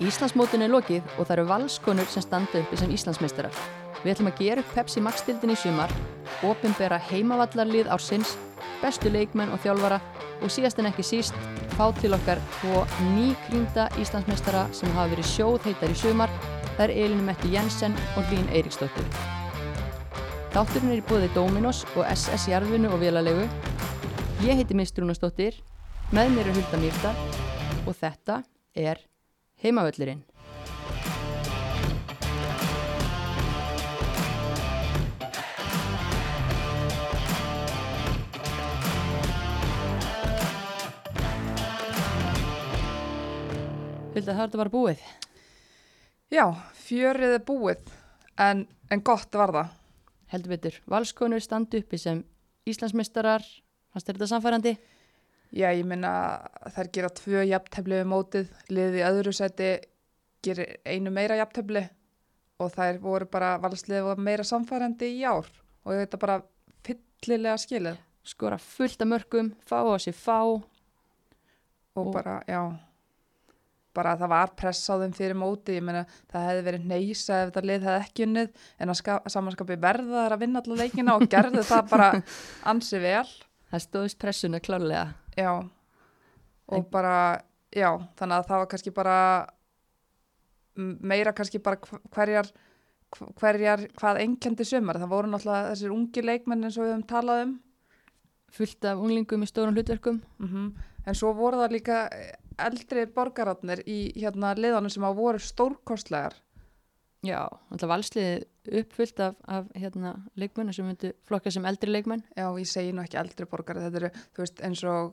Íslandsmótun er lokið og það eru valskonur sem standa uppi sem Íslandsmeistarar. Við ætlum að gera upp Pepsi Max-dildin í sumar, ofinbera heimavallarlið ársins, bestu leikmenn og þjálfara og síðast en ekki síst fá til okkar tvo nýkrýnda Íslandsmeistara sem hafa verið sjóð heitar í sumar. Það er Elinu Metti Jensen og Lín Eiríksdóttir. Þátturinn er í búið Dominos og SS Jarðvinu og Vélalegu. Ég heiti Mistrúnastóttir, með mér er Hulda Mýrdal og þetta er Heimavöllurinn. Hulda, það er þetta bara búið. Já, fjörið er búið en, en gott var það. Heldur betur, valskonur standi uppi sem Íslandsmeistarar, fannst þér þetta samfærandi? Já, ég minna þær gera tvö jafntefli við mótið, liðið í öðru seti gerir einu meira jafntefli og þær voru bara valsliðið og meira samfærandi í ár og þetta bara fyllilega skilið Skora fullt af mörgum, fá á sig fá. og, Og- bara, já bara það var press á þeim fyrir móti ég meina það hefði verið neysa ef þetta lið hefði ekki unnið en að ska- samanskapi verða þær að vinna alla leikina og gerðu það bara ansi vel Það stóðist pressuna klárlega. Já, og En- bara, já, þannig að það var kannski bara meira kannski bara hv- hverjar, hv- hverjar hvað einkendi sumar. Það voru náttúrulega þessir ungi leikmenn eins og við höfum talað um. Fullt af unglingum í stórum hlutverkum. En svo voru það líka eldri borgaratnir í hérna liðanum sem að voru stórkostlegar. Já, alltaf valsliðið uppfullt af, af hérna, leikmennu sem myndu flokka sem eldri leikmenn. Já, ég segi nú ekki eldri borgarar, þetta eru, þú veist, eins og,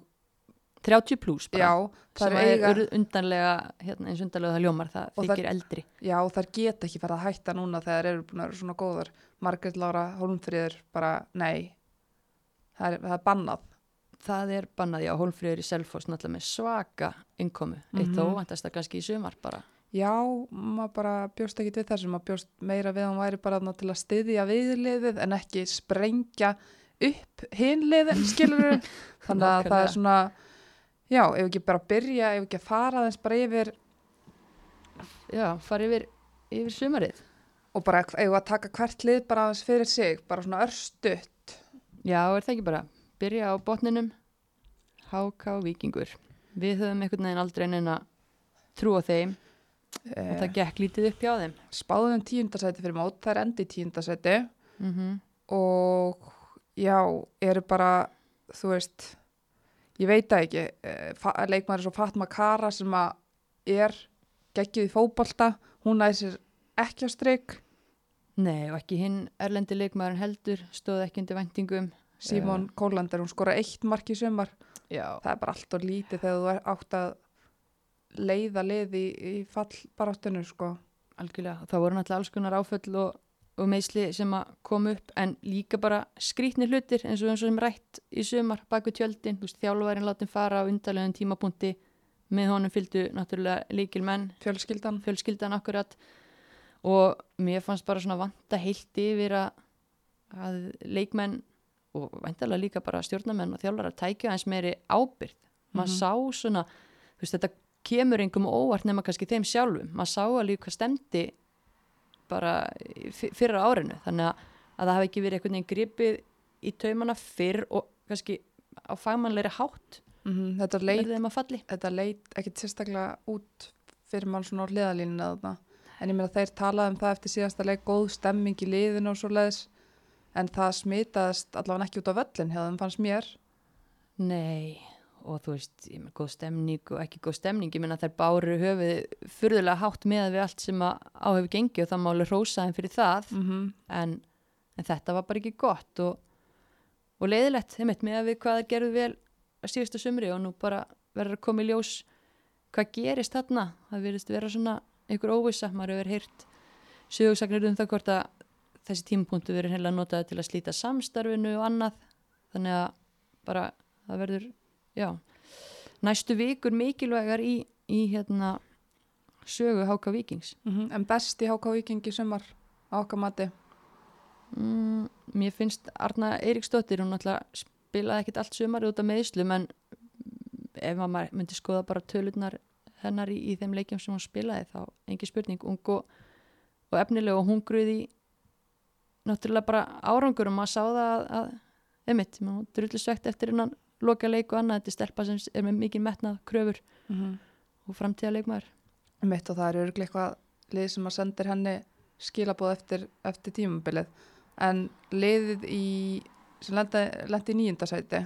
30 pluss bara. já, það sem er eiga, undanlega, hérna, eins undanlega það ljómar, það Og þykir eldri. já, þær geta ekki farið að hætta núna þegar eru búin að vera svona góðar. Margrét Lára Hólmfríður bara, nei, það er, það er bannað. Það er bannað, já, Hólmfríður í Selfoss náttúrulega með svaka innkomu. Eitt þó, Mhm. vantast það kannski í sumar bara. Já, maður bara bjóst ekki við þessu, maður bjóst meira við að hún væri bara til að styðja viðliðið en ekki sprengja upp hinliðin, skilur við. Þannig að það er svona, já, ef ekki bara að byrja, ef ekki að fara þess bara yfir Já, fara yfir, yfir sumarið. og bara ef að taka hvert lið bara aðeins fyrir sig, bara svona örstutt. Já, er það ekki bara? Byrja á botninum, HK Víkingur. Við höfum einhvern veginn aldrei neina trú á þeim og Eh, það gekk lítið upp hjá þeim. spáðum tíundasæti fyrir mót, það er endi tíundasæti Mm og já, eru bara, þú veist, ég veit það ekki, eh, leikmaður svo Fatma Kara sem að er geggjuð í fótbolta, hún sér ekki á strik, Nei, og ekki hinn erlendi leikmaðurinn heldur, stóð ekki undir væntingum. Simon Kólander, hún skora eitt mark í sumar, Já, það er bara allt og lítið þegar þú átt að leiða lið í, í fallbaráttunum, sko. algjörlega. Það voru náttúrulega alls konar áföll og, og meðsli sem að koma upp, en líka bara skrítni hlutir eins og eins og sem rætt í sumar baku tjöldin, þú veist, þjálfærin látin fara á undarlegum tímapunkti, með honum fylgdu náttúrulega líkil menn, Fjölskyldan, fjölskyldan akkurat og mér fannst bara svona vanta heilt yfir að, að leikmenn og vantarlega líka bara stjórnamenn og þjálfara tækja eins meiri ábyrgð maður Mhm. sá svona, veist þetta kemur engum óvart nema kannski þeim sjálfum maður sá alveg hvað stemdi bara fyrra árinu þannig að, að það hafi ekki verið einhvern veginn gripið í taumana fyrr og kannski á fagmannleiri hátt mm þetta leit þetta leit ekkit sérstaklega út fyrir mann svona á hliðalínuna þarna. En ég meina þeir talaði um það eftir síðasta leik, góð stemming í liðinu og svo leiðis. En það smitaðist allavega ekki út á völlin, hefðum fannst mér. Nei, og þú veist, ég með góð stemning og ekki góð stemning, ég meina þær báru höfuð furðulega hátt með við allt sem að á hefur gengið og það máli rósaðin fyrir það, Mm -hmm. en, en þetta var bara ekki gott og, og leiðilegt, þeim eitt með að við hvað gerðu vel að síðustu sumri og nú bara verður að koma í ljós hvað gerist þarna, það verðist vera svona einhver óvisa, maður hefur heyrt sögursagnir um það hvort að þessi tímapunktu verður heila notaði til að slíta samstarfinu og annað, þannig að bara það verður, já. Næstu vikur mikilvægar í, í hérna sögu Háka Víkings. En best í HK Vikingi sumar á okkar mati. mm, mér finnst Arna Eiríksdóttir hún náttúrulega spilaði ekkit allt sumarið út af meðslum en ef maður myndi skoða bara tölurnar hennar í, í þeim leikjum sem hún spilaði þá engi spurning. Ung og, og efnileg og hún gruði náttúrulega bara árangur og maður sá það að, að emitt, hún drullu svegt eftir hennan loka leik og annað, þetta er stelpa sem er með mikið metnað kröfur mm -hmm. og framtíða leikmaður mitt og það er örglega eitthvað lið sem að sendir henni skilabóð eftir, eftir tímabilið. En liðið í sem lendi, í nýjundasæti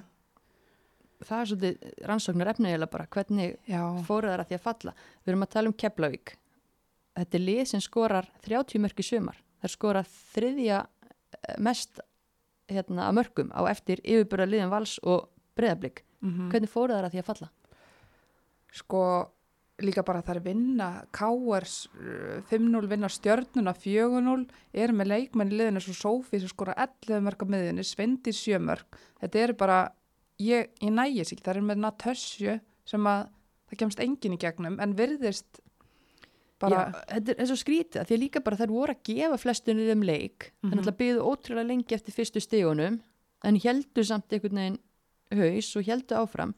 það er svolítið rannsóknar efniðilega bara hvernig já, fóru þar að því að falla. Við erum að tala um Keflavík. Þetta er lið sem skorar 30 mörg í sumar. Það skora þriðja eh, mest hérna að mörgum á eftir yfirbúra liðin vals og breðablík mm hvernig fóru þar að því að falla? Sko líka bara það er vinna Káers 5-0 vinna stjörnuna 4-0 er með leikmenn í liðinu svo Sófi sem skora 11 mörg á miðinni, Svendi 7 mörg þetta eru bara, ég, ég nægis ekki það er með Natössju sem að það kemst engin í gegnum en virðist bara Já, þetta er svo skrítið að því að líka bara þær voru að gefa flestunni þeim leik Mhm. þannig að byggðu ótrúlega lengi eftir fyrstu stígunum en heldu samt einhvern veginn haus og heldu áfram.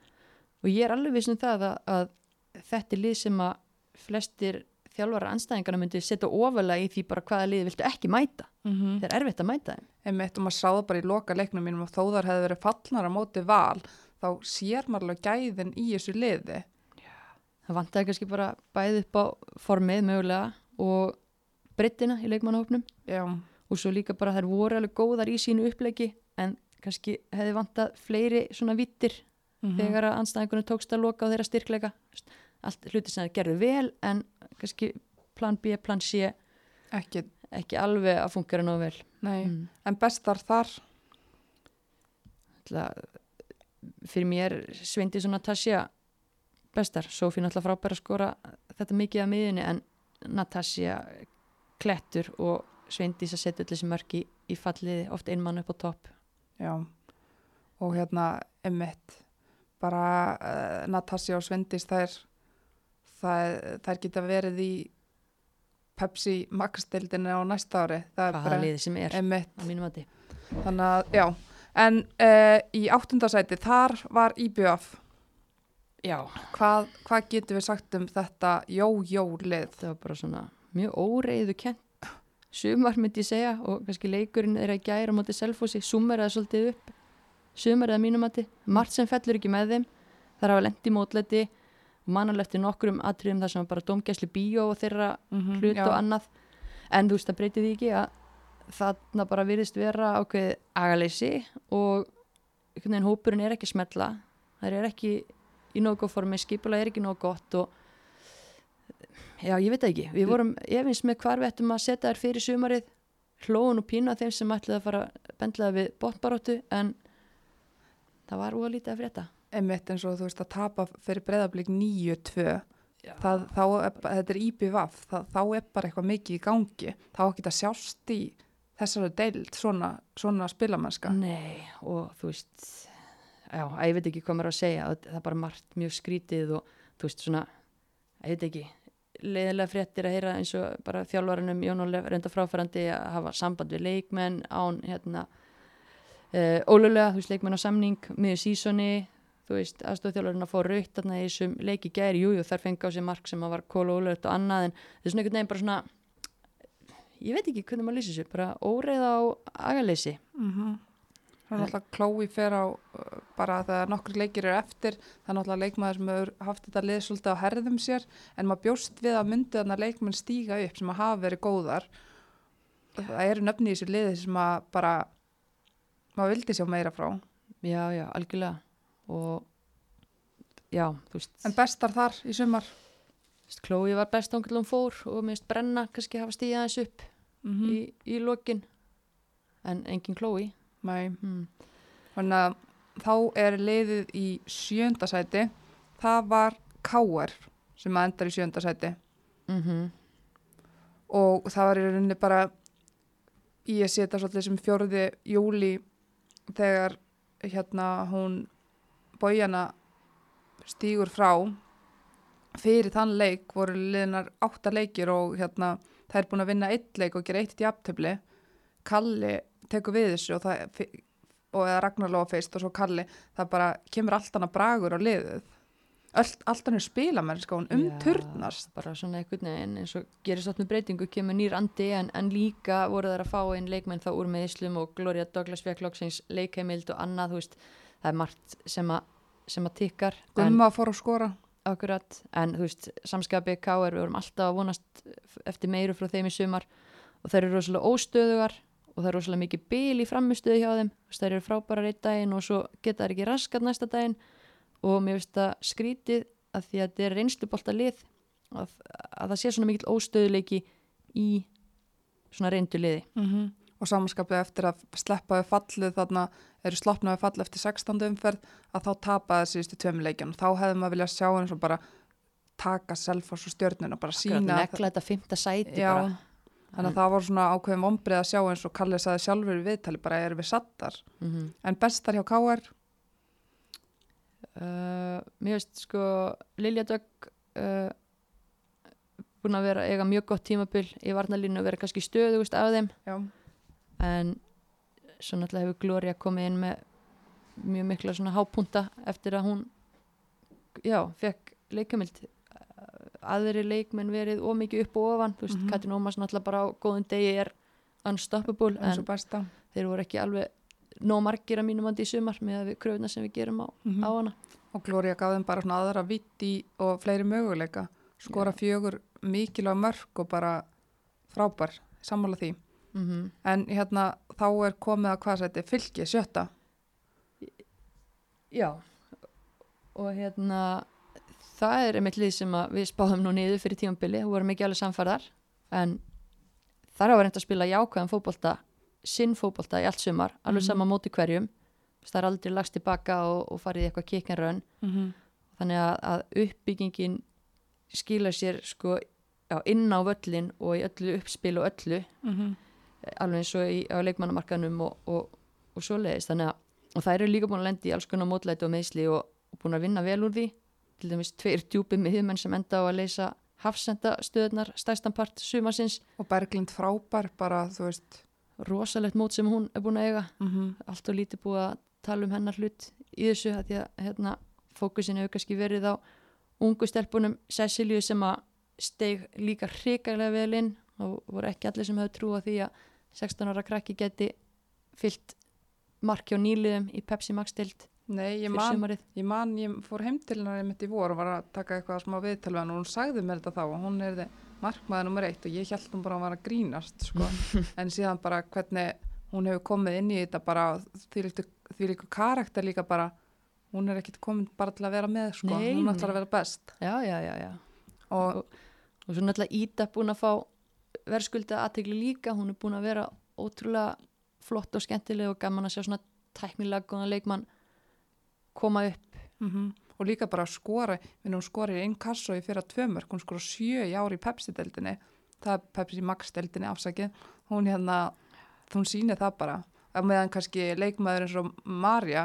Og ég er alveg viss um það að, að þetta er lið sem að flestir þjálfara anstæðingarna myndi setja ofalega í því bara hvaða lið viltu ekki mæta. Mm það er erfitt að mæta þeim. Einmitt og maður sá það bara í loka leiknum mínum og þó þar hefði verið fallnar á móti val þá sér maður alveg gæðin í þessu liði. Það vantaði kannski bara bæði upp á formið mögulega og breyttina í leikmannahópnum. Já, og svo líka bara þær voru alveg góðar í sínu upplegi en kannski hefði vantað fleiri svona vittir Mhm. þegar að anstæðingunum tókst að loka á þeirra styrkleika. Allt hluti sem það gerðu vel en kannski plan B, plan C ekki, ekki alveg að fungera nóg vel. Mm. en bestar þar? Ætla, fyrir mér sveindi svona Natasja bestar, Sofí náttúrulega frábæra að skora þetta mikið að miðinni en Natasja klettur og sveindís að setja öll þessi mörk í, í falliði, oft einmann upp á topp já, og hérna einmitt bara uh, Natasja og Svendis þær, þær, þær geta verið í Pepsi Max-deildinu á næsta ári. Það er hvaða bara liði sem er einmitt. á mínum mati. Þannig að, já. En uh, í áttundasæti, þar var IBF Já, hvað, hvað getum við sagt um þetta jó-jó-lið? Það var bara svona mjög óreiðu kent sumar myndi ég segja og kannski leikurinn er að gæra á móti selfósi, sumar eða svolítið upp. Sumar eða mínum mati margt sem fellur ekki með þeim. Þar hafa lendi mótleti eftir nokkrum atriðum þar sem bara domgæsli bíó og þeirra mm hlut og annað. En þú veist það breytið ekki að þarna bara virðist vera ákveð agaleysi og hópurinn er ekki smetla það er ekki í nógu góð formi skipula er ekki nógu gott og já ég veit ekki. Við vorum efins með hvar við ættum að setja þær fyrir sumarið. Hlóun og pína þeim sem ætlaði að fara bendlaði við botbaróttu en það var úr að frétta. Einmitt eins og þú veist að tapa fyrir breyðablík 9-2 Já. það, þá er, þetta er það, þá er bara eitthvað mikið í gangi. Þá að sjást í þessari deild svona, svona spilamennska Nei, og þú veist já, ég veit ekki hvað maður að segja. Það er bara margt mjög skrítið og þú veist svona, ég veit ekki leiðilega fréttir að heyra eins og bara þjálfaranum Jón Ólef reynda fráfærandi að hafa samband við leikmenn án hérna uh, ólulega, þú veist, leikmenn á samning miður sísoni, þú veist aðstofþjálfarinn að fá raut þarna í þessum leiki gæri, jú, jú, þar fengi á sig mark sem að var kóla ólulegt og annað, en svona einhvern veginn bara svona ég veit ekki hvernig maður lýsir þessu, bara óreiða á agaleysi mm -hmm. Það er náttúrulega klói fer á uh, bara þegar nokkur leikir eru eftir það er náttúrulega leikmaður sem hefur haft þetta lið svolítið á herðum sér en maður bjóst við að myndi þannig að leikmenn stíga upp sem að hafa verið góðar. Það eru nöfni í þessu liði sem að bara maður vildi sjá meira frá. Já, já, algjörlega. Og já, þú veist, en bestar þar í sumar? Klói var best ángjörl hún fór og minnst brenna kannski hafa stíðið aðeins upp mm í, í lokin. En engin Klói Nei, hmm. þannig að þá er liðið í sjönda sæti. Það var Káar sem endar í sjönda sæti. Mm og það var í rauninni bara í að setja svolítið sem fjóruði júli þegar hérna hún bójana stígur frá. Fyrir þann leik voru liðnar átta leikir og hérna það er búin að vinna eitt leik og gera eitt í aftöfli Kalli tekur við þessu og það og eða Ragnar Lóa fyrst og svo Kalli það bara kemur allt annað bragur á liðið Allt, er spilamennska, hún umturnast. Já, bara svona einhvern veginn eins og gerist átt með breytingu, kemur nýr andi en, en líka voru þær að fá einn leikmenn þá úr meðislum og Gloria Douglas fekk loksins leikheimild og annað, þú veist, það er margt sem að, sem að tikkar. en- Gumma fór að skora. Akkurat, en þú veist, samskapi K.R. við vorum alltaf að vonast eftir meiru frá þeim í sumar og þær eru rosalega óstöðugar og það er rosalega mikið bil í framistöðu hjá þeim þær eru frábærar einn daginn og svo geta þær ekki raskat næsta daginn og mér finnst það skrítið að því að þetta er reynslubolta lið að, að það sé svona mikill óstöðuleiki í svona reyndu liði Mm Og samanskapið eftir að sleppaði fallið þarna, eru sloppnaði fallið eftir 16. umferð, að þá tapaði síðustu tveim leikjan. Þá hefði maður viljað sjá eins og bara taka selfos og stjörnun og bara sína. Negla þetta fymta sæti Já, bara þannig að það var svona ákveðin vombrið að sjá eins og Kalli saði sjálfur í viðtali, bara erum við sattar. mm En bestar hjá KR, Uh, mér veist sko Lilja Dögg uh, búin að vera eiga mjög gott tímabil í varnalínu og vera kannski stöðugust af þeim. Já, en svo náttúrulega hefur Gloria komið inn með mjög mikla svona hápunta eftir að hún já, fekk leikamild aðri leikmenn verið ómikið upp og ofan. Þú veist, Mhm. Katrin Ómars náttúrulega bara á góðum degi er unstoppable en þeir voru ekki alveg nóg margir að mínum andi í sumar með kröfuna sem við gerum á, Mm á hana. Og Gloria gaf þeim bara svona aðra vitti og fleiri möguleika. Skora fjögur mikilvæg mörg og bara frábær, sammála því. mm En hérna, þá er komið að hvað sæti? Fylki, sjötta. Já. Og hérna það er einmitt lið sem að við spáðum nú niður fyrir tímambili, vorum ekki alveg samfærðar en þar hafa reynd að spila jákvæðan fótbolta sinn fótbolta í allt sumar, alveg Mhm. sama móti hverjum. Það er aldrei lagst tilbaka og, og farið í eitthvað kikkenraun Mm -hmm. þannig að, að uppbyggingin skila sér sko já, inn á völlin og í öllu uppspil og öllu alveg eins og í, á leikmannamarkanum og, og, og svoleiðis. Þannig að og það eru líka búin að lendi í alls konar mótlæti og meðsli og búin að vinna vel úr því til dæmis tveir djúpi miðjumenn sem enda á að leysa hafsendastöðnar stærstan part sumasins Og Berglind frábær, bara, þú veist. rosalegt mót sem hún er búin að eiga Mm -hmm. allt og lítið búið að tala um hennar hlut í þessu að því að hérna, fókusin hefur kannski verið á ungu stelpunum Cecilju sem að steig líka hrikalega vel inn og voru ekki allir sem hefur trúið því að 16 ára krakki geti fyllt marki og nýliðum í Pepsi Max stilt Nei, ég man, ég man, ég fór heim til hennar einmitt í vor og var að taka eitthvað smá viðtal við hann og hún sagði mér þetta þá og hún er markmaður nummer eitt og ég held hún bara að vara að grínast sko. en síðan bara hvernig hún hefur komið inn í þetta bara því líka, karakter líka bara hún er ekkit komin bara til að vera með sko. Nei, hún ætlar að vera best já, já, já, já. og og svo náttúrulega Ída búin að fá verðskulda aðtegli líka hún er búin að vera ótrúlega flott og skemmtileg og gaman að sjá svona tæknilega góðan leikmann koma upp. Mm og líka bara að skora minn hún skorir einn kass og í fyrra tvö mörg hún skora sjö í ári í Pepsi-deldinni það er Pepsi Max-deldinni afsakið. Hún hérna, hún sýnir það bara. Að meðan kannski leikmaður eins og Marja,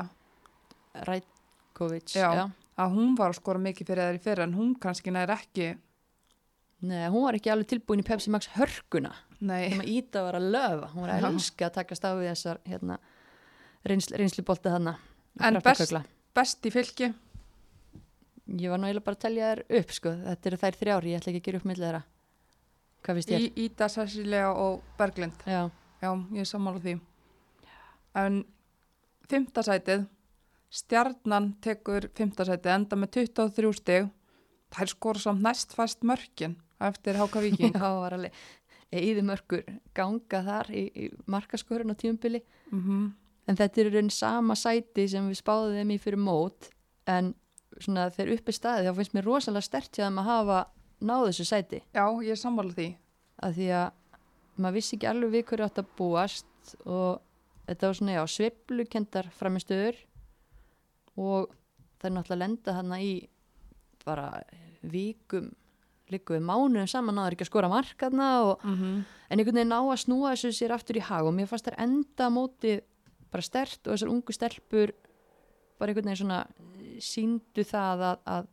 Rajkovic Já. já. að hún var að skora mikið fyrir þær í fyrra en hún kannski nær ekki. Nei, hún var ekki alveg tilbúin í Pepsi Max hörkuna. Nei, sem að Ída var að löfa. Hún var að elska að taka stáfið þessar hérna, reynsl, reynslubolta þarna. En best- best í fylki. Ég var náttúrulega bara að telja þær upp sko. þetta eru þær þrjár, ég ætla ekki að gera upp millið þeirra. Hvað finnst þér? Ída, Cecilia og Berglind. Já, já, ég er sammála því. En fymta sætið. Stjarnan tekur fymta sætið enda með 23 stig. Þær skora samt næst fæst mörkin eftir Háka Víking. Já, var alveg eða mörgur ganga þar í, í markaskorun á tíumbili mm en þetta er í raun sama sæti sem við spáðum þeim í fyrir mót en svona þegar uppi staði þá finnst mér rosalega stert hjá þeim að hafa náðu þessu sæti já, ég er sammála því að því að maður vissi ekki alveg við hverju átt að búast og þetta var svona já sveiflukendar framistöður og það er náttúrulega lenda hana í bara vikum líku við mánuðum saman náður ekki að skora markaðna og mm -hmm. en einhvern veginn ná að snúa þessu sér aftur í hag og mér fannst þær enda mótið bara stert og þessar ungu stelpur bara einhvern veginn svona síndu það að, að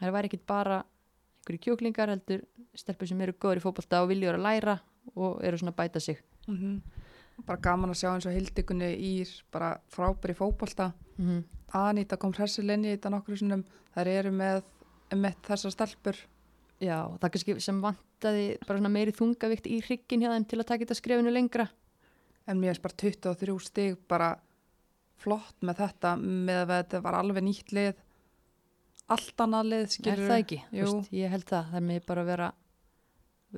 það væri ekkit bara einhverju kjóklingar heldur stelpur sem eru góður í fótbolta og vilja vera að læra og eru svona að bæta sig. Bara gaman að sjá eins og hildikunni í bara frábæri fótbolta. Mm Anita kom hressilegni í þetta nokkru sinnum. Þær eru með, með þessar stelpur. Já, það kannski sem vantaði bara svona meiri þungavikt í hryggin hjá þeim til að taka þetta skrefinu lengra. En mér er bara 23 stig bara flott með þetta með að þetta var alveg nýtt lið allt annað lið Er skilur það ekki? Veist, ég held það. Það er mig bara að vera,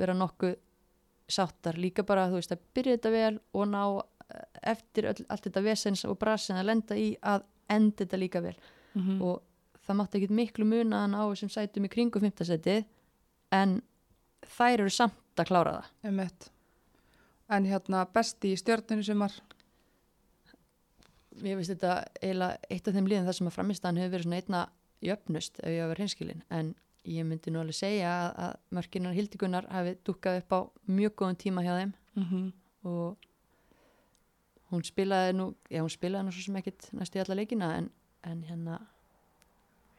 vera nokkuð sáttar. Líka bara þú veist að byrja þetta vel og ná eh, eftir öll, allt þetta vesens og brasin að lenda í að enda þetta líka vel. mm Og það mátti ekkit miklu munaðan á þessum sætum í kringum fimmtasætið en þær eru samt að klára það. Einmitt. En hérna besti í stjörninu sumar? Mér finnst þetta eiginlega eitt af þeim liðin þar sem að framistaðan hefur verið svona einna jöfnust ef ég hafa verið hinskilin en ég myndi nú alveg segja að, að mörkinar Hildigunar hafi dukkað upp á mjög góðum tíma hjá þeim. Mm -hmm. og hún spilaði nú, já hún spilaði nú svo sem ekkit næstu í alla leikina en, en hérna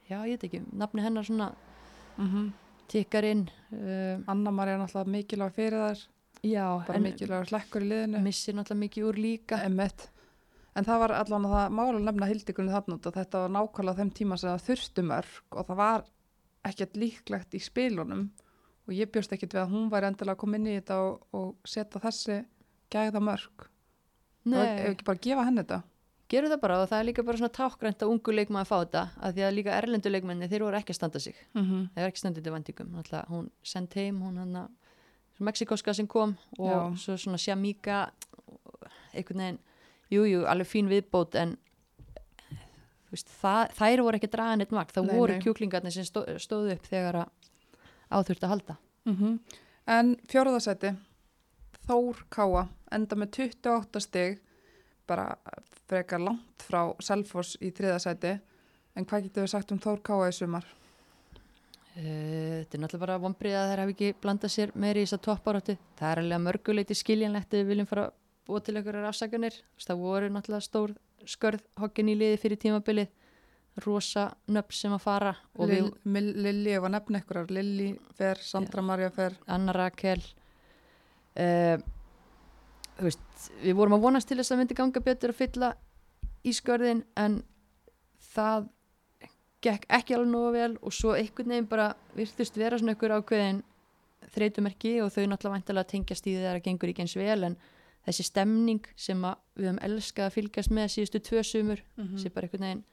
já ég veit ekki, nafni hennar svona tikkar inn uh, Anna Maria er náttúrulega mikilvæg fyrir þær já, bara en mikilvæg hlekkur í liðinu missir náttúrulega mikið úr líka Einmitt. En það var allan að það mála nefna hildikunni út og þetta var nákvæmlega þeim tíma sem það þurftu mörg og það var ekkert líklegt í spilunum og ég bjóst ekkert við að hún væri endilega að koma inn í þetta og, og setja þessi gæða mörg. Það var ef Nei, ekki bara að gefa henni þetta. gerur það bara og það er líka bara svona tákgrænt að ungu leikmaði að fá þetta að því að líka erlendu leikmenni þeir voru ekki að standa sig Mm -hmm. það er ekki standið til Náttúrulega, hún sendt heim, hún hann að Mexikoska sem kom og Já. svo svona Shamika einhvern veginn, jújú, jú, alveg fín viðbót en veist, það, þær voru ekki dragan eitt makt, það Nei, voru nei. kjúklingarnir sem stó, stóðu upp þegar að áþurft að halda En fjóruðasæti, Þór Káa, enda með 28 stig, bara frekar langt frá Selfoss í þriðasæti. En hvað getur við sagt um Þór Káa í sumar? Uh, þetta er náttúrulega bara vonbrið að þær hafi ekki blandað sér meiri í þess að topparóttu það er alveg að mörguleiti skiljanlegt ef við viljum fara búa til einhverjar veist, það voru náttúrulega stór skörð hokkin í liði fyrir tímabilið. Rosa nöfn sem að fara við, Lill, Mill- Lilli, ég var nefna einhverjar, Lilli fer, Sandra Marja fer. Anna Rakel. Uh, veist við vorum að vonast til þess að myndi ganga betur að fylla í skörðin en það gekk ekki alveg nógu vel og svo einhvern veginn bara virtust vera svona einhver ákveðin þreytumerki og þau náttúrulega væntalega tengjast í því það gengur ekki eins vel en þessi stemning sem við höfum elskað að fylgjast með síðustu tvö sumur Mm sem bara einhvern veginn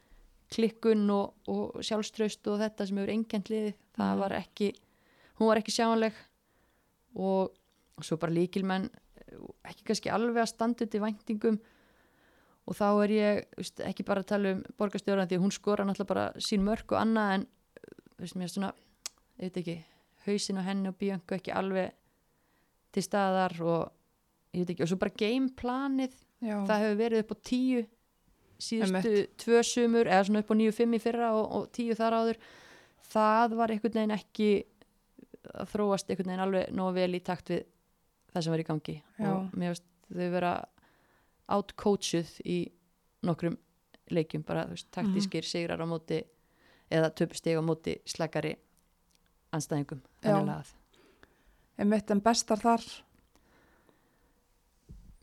klikkun og, og sjálfströst og þetta sem hefur einkent liðið, það Mhm. var ekki hún var ekki sjáanleg og svo bara líkilmenn ekki kannski alveg að standa út í væntingum og þá er ég veist, ekki bara að tala um borgarstjóran því hún skora náttúrulega bara sín mörg og annað en veist, mér er svona, ég veit ekki hausin á henni og Bianca ekki alveg til staðar og ég veit ekki, og svo bara gameplanið það hefur verið upp á tíu síðustu Einmitt. tvö sumur eða svona upp á níu fimm í fyrra og, og tíu þar áður það var einhvern veginn ekki að þróast einhvern veginn alveg nógu vel í takt við það sem var í gangi Já. og mér veist þau vera outcoachuð í nokkrum leikjum bara veist, taktískir sigrar á móti eða töpusteg á móti slagari anstæðingum að. einmitt en bestar þar.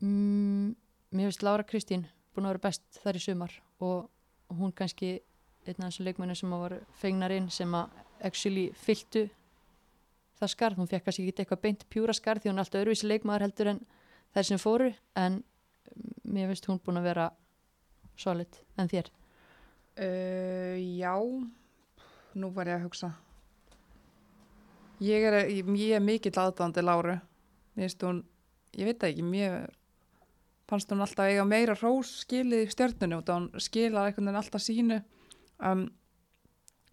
Mm, mér finnst Lára Kristín búin að vera best þar í sumar og hún kannski einn af þessum leikmennum sem var fegnar inn sem að actually fylltu það skarð, hún fekk kannski ekki eitthvað beint pjúra skarð því hún er alltaf öðruvísi leikmaður heldur en þær sem fóru en mér finnst hún búin að vera solid en þér Uh, já, nú var ég að hugsa. Ég er, ég, ég er mikill aðdándi Láru. Hún, ég veit ekki, mér fannst hún alltaf eiga meira rós skilið í stjörnunu og hún skilar einhvern veginn alltaf sínu. Um,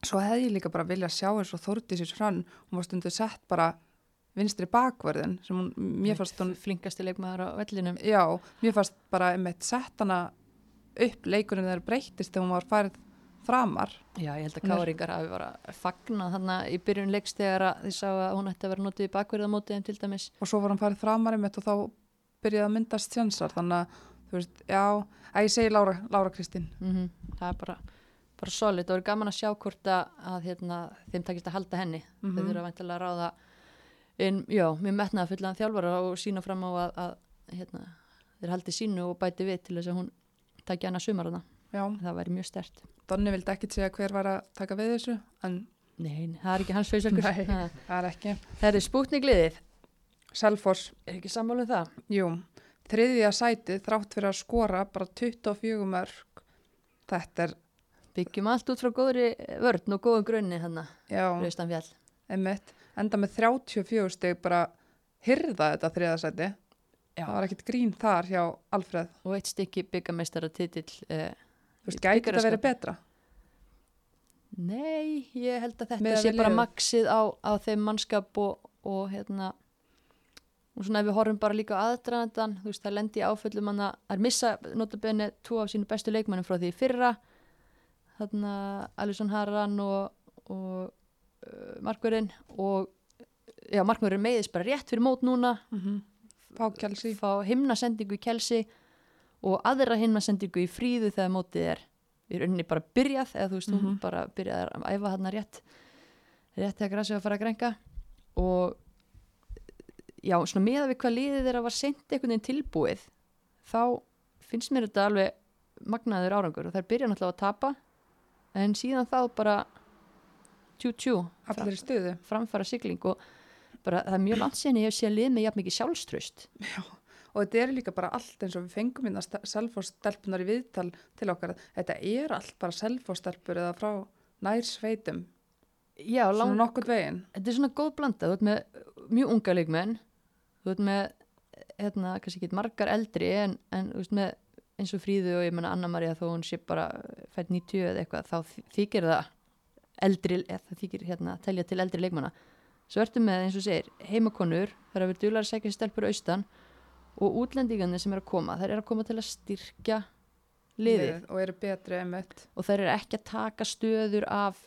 svo hefði ég líka bara viljað sjá eins og Þórdísis hrann. Hún var stundu sett bara vinstri bakverðin sem hún, mér fannst hún flinkasti leikmaður á vellinum Já, mér fannst bara einmitt sett hana upp leikurinn þegar breyttist þegar hún var færið framar. Já, ég held að Káringar hafi bara fagnað þannig í byrjun leiks þegar þið sá að hún ætti að vera notið í bakverðamótið en til dæmis og svo var hann farið framar einmitt og þá byrjaði að myndast tjansar þannig að þú veist, já, að ég segi Lára, Lára Kristín. mm það er bara, bara solid og er gaman að sjá hvort að, að hérna, þeim takist að halda henni Mm þau þurfa vantilega að ráða inn, já, mér metnaði fullan þjálfara og sína fram á að, að hérna, þeir haldi sínu og bæti við til þess að hún takja hana sumarana, Já, það væri mjög stert Donni vildi ekkit segja hver var að taka við þessu, en Nei, nei, það er ekki hans feysverkur Nei. Það er ekki. það er spútnigliðið, Selfoss, er ekki sammálu um það? jú, þriðja sætið þrátt fyrir að skora bara 24 mörg. Þetta er, Byggjum allt út frá góðri vörn og góðum grunni hann já, Raustan fjall einmitt, enda með 34 steg bara hyrða þetta þriðja sæti. Já. Það var ekkit grín þar hjá Alfreð. og eitt stykki byggameistara titill eh, Þú veist, gæti þetta verið betra? Nei, ég held að þetta Miðað sé við bara maksið á, á þeim mannskap og, og hérna og svona ef við horfum bara líka aðdraðandan þú veist það lendi í áföllum hann að að missa notabenni tvo af sínu bestu leikmannum frá því fyrra þarna Alisson Harran og, og Markverðin og já, Markverðin meiðist bara rétt fyrir mót núna Mm -hmm. Fá fá himnasendingu í kelsi og aðra himnasendingu í fríðu þegar mótið er í rauninni bara byrjað eða þú veist, hún Mhm. bara byrjað að æfa hann rétt rétt þegar grasið var að fara að grenga og já, svona meða við hvað liðið þeirra var sent einhvern veginn tilbúið þá finnst mér þetta alveg magnaður árangur og þær byrja náttúrulega að tapa en síðan þá bara tjú tjú Allir í stuðu. framfara sigling og bara það er mjög langt sinni ég hef séð lið með jafn mikið sjálfströst Og þetta er líka bara allt eins og við fengum hérna selfostelpunar í viðtal til okkar. Þetta er allt bara selfostelpur eða frá nær sveitum. já, Svona lang, nokkurt veginn. þetta er svona góð blanda þú ert með mjög unga leikmenn þú ert með hérna, kannski ekki margar eldri en, en þú veist með eins og Fríðu og ég menna Anna-Maria þó hún sé bara fætt 90 eða eitthvað þá þy- þykir það eldri, eða það þykir hérna að telja til eldri leikmanna. Svo ertu með eins og segir heimakonur þar að vera dular að segja stelpur austan og útlendingarnir sem er að koma þær eru að koma til að styrkja liðið. Og eru betri einmitt. og þær eru ekki að taka stöður af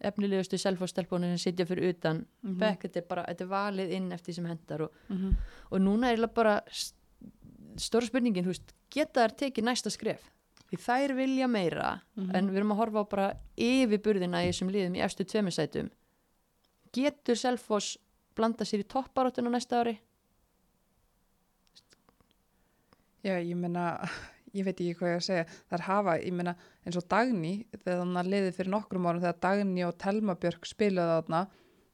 efnilegustu selfostelpunir sem sitja fyrir utan Mm bekk, þetta er bara, þetta er valið inn eftir sem hendar og, -hmm. og núna er bara s- stóra spurningin, veist, geta þær tekið næsta skref, því þær vilja meira Mhm. en við erum að horfa á bara yfirburðina í þessum liðum í efstu tvemisætum getur Selfoss blanda sér í topparóttuna næsta ári Já, ég meina, ég veit ekki hvað ég að segja. Það er hafa, ég meina, eins og Dagný, þegar hann liði fyrir nokkrum árum, þegar Dagný og Telma Björk spilaði þarna,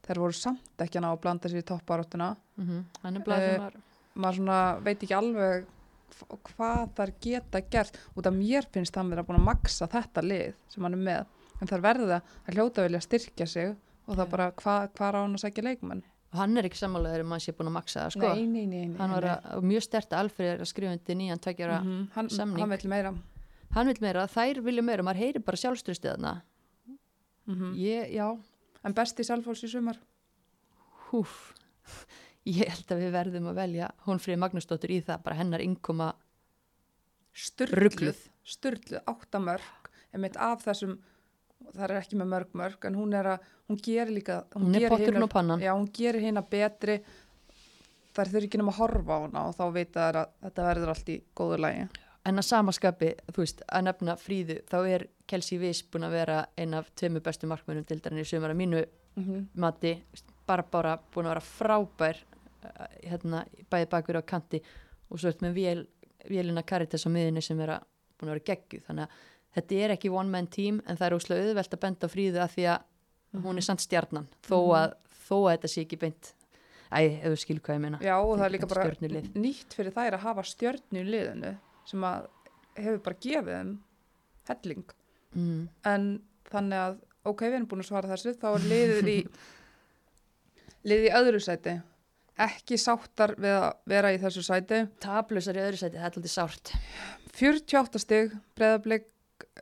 þær voru samt ekki að ná að blanda sér í topparóttuna. mm -hmm. hann er blað Eh, Maður svona veit ekki alveg hv- hvað þær geta gert. Út af mér finnst hann vera búin að maksa þetta lið sem hann er með. En þær verða að hljóta vilja styrkja sig og það bara hvað hva á hann að segja leikmenn. og hann er ekki sammálaður um að hann sé búin að maksa það sko. Nei, nei, nei. nei hann var að, og mjög stert að er að skrifa undir nýjan tveggjara Mhm, hann, samning. hann vill meira. hann vil meira, þær vilja meira maður heyri bara sjálfströstið þarna Mm ég, já, En besti Selfoss í sumar? húf ég held að við verðum að velja hún frið Magnúsdóttur í það, bara hennar innkoma ruggluð Sturluð, áttamörk, af þessum, það er ekki með mörg mörg, en hún er að, hún gerir líka, hún er gerir pannan Já, hún gerir hérna betri, þær þurfi ekki nema að horfa á hana og þá þær að þetta verður allt í góðu lægi. en að samaskapi, þú veist, að nefna fríðu þá er Kelsey Viss búin að vera ein af tveimu bestu markmönum til dærin í sumar að mínu Mm -hmm. mati bara bara búin að vera frábær hérna, bæði bakur á kanti og svo ert með vél, vélina Caritas á miðinni sem er að, búin að vera geggjuð þannig að þetta er ekki one man team en það er óslega auðvelt að benda á fríðu að því að hún er samt stjarnan þó Mhm. að, þó að þetta sé ekki beint æ, ef þú skil hvað ég meina Já, og það er líka bara nýtt fyrir þær að hafa liðinu sem að hefur bara gefið þeim helling. mm. En þannig að, ok, við erum búin að svara þessu, þá er liðið í, liðið í öðru sæti. Ekki sáttar við að vera í þessu sæti. tablusar í öðru sæti, það er alltaf sárt 48 stig, breyðablik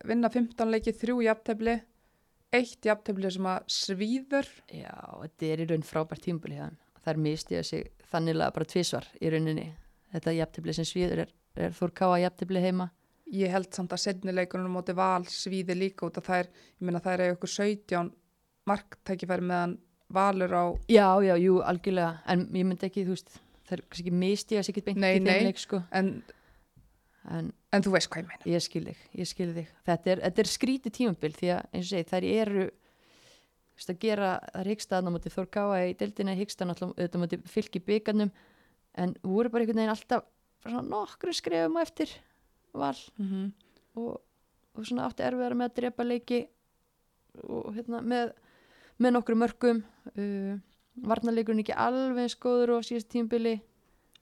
vinna 15 leiki, þrjú jafntefli eitt jafntefli sem að svíður já, þetta er í raun frábært tímbuli hérna. það er mistiða sig þanniglega bara tvísvar í rauninni þetta jafntefli sem svíður er, er Þór Káa jafntefli heima ég held samt að setni leikunum móti val svíði líka út að þær ég meina þær eru ykkur 17 marktækifæri meðan valur á Já, já, jú, algjörlega, en ég myndi ekki, þú veist, það er kannski mistiga sig ekki beint Nei, í þeim leik, sko, en, en en þú veist hvað ég meina. Ég skil þig, ég skil þig. Þetta er, þetta er skrítið tímabil því að, eins og segi, þær eru, þú veist, að gera, það er hyggstaðan á móti Þór Káa í deildina, hyggstaðan alltaf auðvitað á móti fylki byggarnum, en voru bara einhvern veginn alltaf nokkru skrefum á eftir val. Mm og, og svona átti erfiðara með að drepa leiki og hérna með, með nokkru mörgum uh, varnarleikurinn ekki alveg góður og síðast tímbili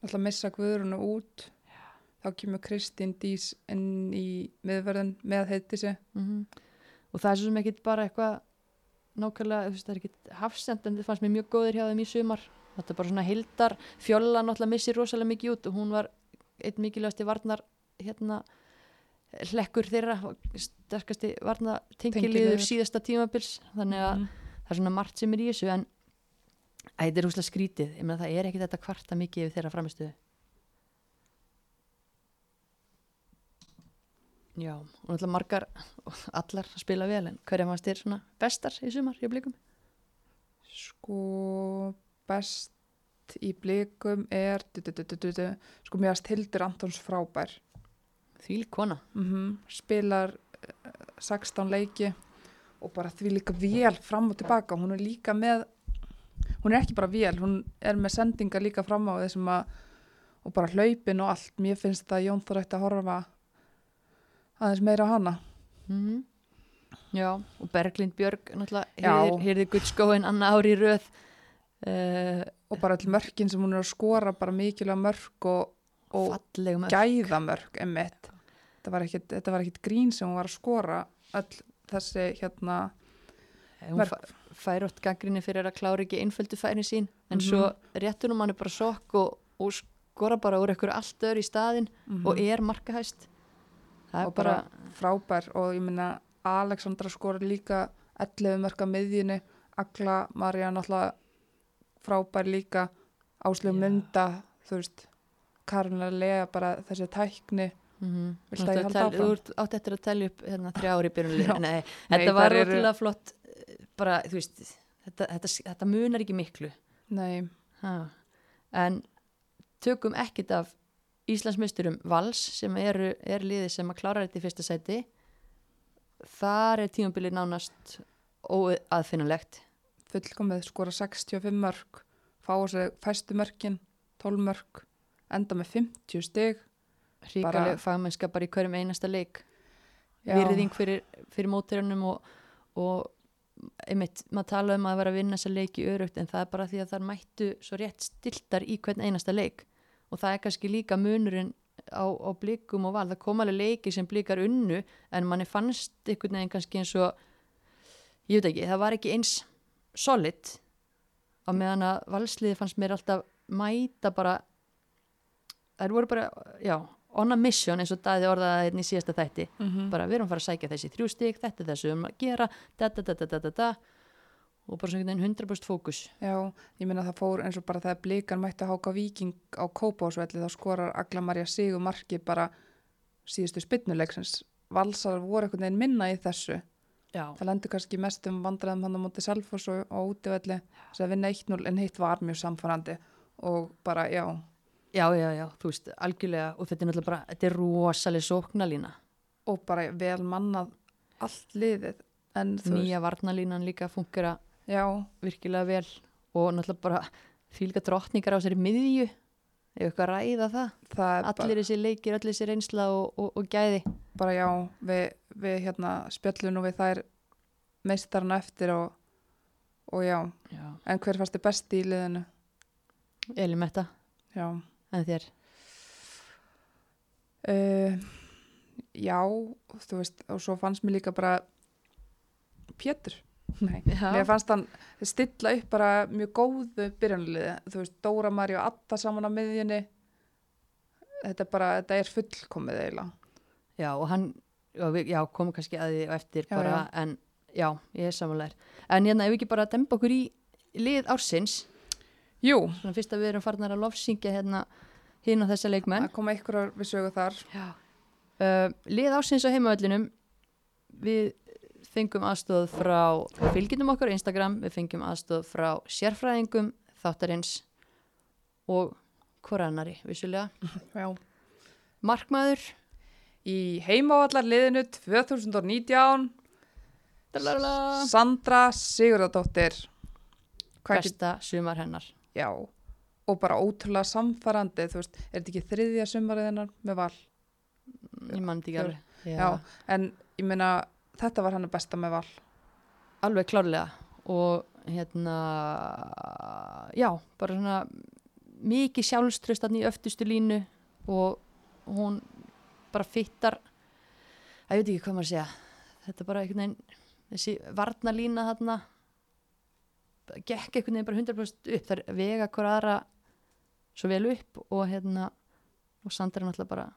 alltaf missa Guðrunu út. Þá kemur Kristín Dís inn í miðverðin með heiti sig mm og það er svo sem ekki bara eitthvað nákvæmlega, það er ekki hafsend en það fannst mér mjög góðir hjá þeim í sumar. Þetta er bara svona hildar, fjolla náttúrulega missir rosalega mikið út og hún var einn mikilvægasti varnar hérna hlekkur þeirra sterkasti varna tengiliður. síðasta tímabils. Þannig að Mhm. Það er svona margt sem er í þessu en þetta er húslega skrítið, ég meina það er ekki þetta kvarta mikið yfir þeirra framistuðu Já, og náttúrulega margar allar að spila vel en hverja fannst þér svona bestar í sumar í blikum? sko best í blikum er du, du, du, sko mér að Hildur Antons frábær. Þvíl kona. Mm spilar eh, 16 leiki og bara því líka vel fram og tilbaka. Hún er líka með hún er ekki bara vel, hún er með sendingar líka fram á þessum að og bara hlaupin og allt, mér finnst það að Jón þarf eftir að horfa aðeins meira á hana. Mm Já, og Berglind Björg náttúrulega Já. heyrði, heyrði guttskóin annað ári í röð. Uh, og bara all mörkin sem hún er að skora bara mikilvæg mörk og, og emmitt þetta var ekkit, þetta var ekkit grín sem hún var að skora öll þessi hérna hún fær ótt gaggrinni fyrir að klára ekki einföldu færin sín en Mhm. svo réttur hún manni bara sokk og, og skora bara úr ekkur allt öðru í staðin og er markahæst það er og bara, bara frábær og ég minna Alexandra skora líka 11 mörka miðjunni Agla, Marja náttúrulega frábær líka Áslöf Já. Munda þú veist Karolina Lea bara þessi tækni mm áfram? þú átt eftir að telja upp hérna, þrjá ári Nei, þetta var rótilega flott eh, bara, veist þetta, þetta, þetta munar ekki miklu. Nei, ha. en tökum ekkit af Íslandsmeisturum Vals sem eru, er liðið sem að klára þetta í fyrsta sæti. Þar er tímabilið nánast óaðfinnulegt fullkomið skora 65 mörk fá sig fæstu mörkin 12 mörk, enda með 50 stig ríkaleg fagmennska bara í hverjum einasta leik. Já. virðing fyrir, fyrir mótirunum og, og einmitt, maður tala um að vera að vinna þessa leiki örugt en það er bara því að það mættu svo rétt stiltar í hvern einasta leik. Og það er kannski líka munurinn á, á blikum og val, það kom alveg leiki sem blikar unnu en manni fannst einhvern veginn kannski eins og ég veit ekki, það var ekki eins solid. Á meðan að valsliði fannst mér alltaf mæta bara þær voru bara, já on a mission eins og daði orðaði hérna í síðasta þætti. Mm bara við erum að fara að sækja þessi þrjú stík þetta er þessu um að gera da, da, da, og bara svona veginn 100% fókus. Já, ég minna það fór eins og bara þegar blikan mætti að háka viking á Kópásvelli þá skorar Agla Marja Sigur marki bara síðustu spynnuleiksins valsar voru einhvern veginn minna í þessu. Já, það lendur kannski mest um vandræðum hann á móti Selfoss og, og útivelli. Að vinna 1-0 en hitt var mjög samfærandi og bara já, já, já, já, þú veist, algjörlega og þetta er náttúrulega bara, þetta er rosalega sóknalína og bara vel mannað allt liðið en þú nýja varnalínan líka funkera já, virkilega vel og náttúrulega bara fylgja drottningar á sér miðju. Ef eitthvað að ræða það? Það er allir þessi leikir, allir þessi reynsla og, og, og gæði. Bara, bara já, við, við hérna spjöllum nú við þær meistarna eftir og, og já, já. en hver fannst þið besti í liðinu? Elimetta, Já, en þér uh, já, þú veist, og svo fannst mér líka bara Pétur. Nei, mér fannst hann stilla upp bara mjög góðu byrjanliði, þú veist, Dóra Mari og Atta saman á miðjunni þetta er bara, þetta er fullkomið eiginlega. Já, og hann, já, komum kannski að því á eftir Já, bara, já. en já, ég er samanlegar. En hérna, ef við ekki bara demba okkur í lið ársins, Jú, svona fyrst að við erum farnar að lofsyngja hérna hinn og þessa leikmenn. það koma ykkur við sögu þar. Já. Uh, lið ársins á heimavöllinum, við fengum aðstóð frá fylgjendum okkar á Instagram, við fengum aðstóð frá sérfræðingum, þáttarins og hvorannari, vissulega. Já. Markmaður, Í heimavallar liðinu 2019, dalalala, Sandra Sigurðardóttir. Besta sumar hennar. Já. og bara ótrúlega samfarandi, þú veist, er þetta ekki þriðja sumarið hennar með val? ég mann þetta ekki alveg Já. En ég meina, þetta var hennar besta með val. alveg klárlega og hérna já, bara svona mikið sjálfströst þarna í öftustu línu og hún bara fyttar að ég veit ekki hvað maður að segja þetta er bara einhvern veginn þessi varnalína þarna gekk einhvern veginn bara 100% upp. Þar vega hver aðra svo vel upp og hérna og Sandra er náttúrulega bara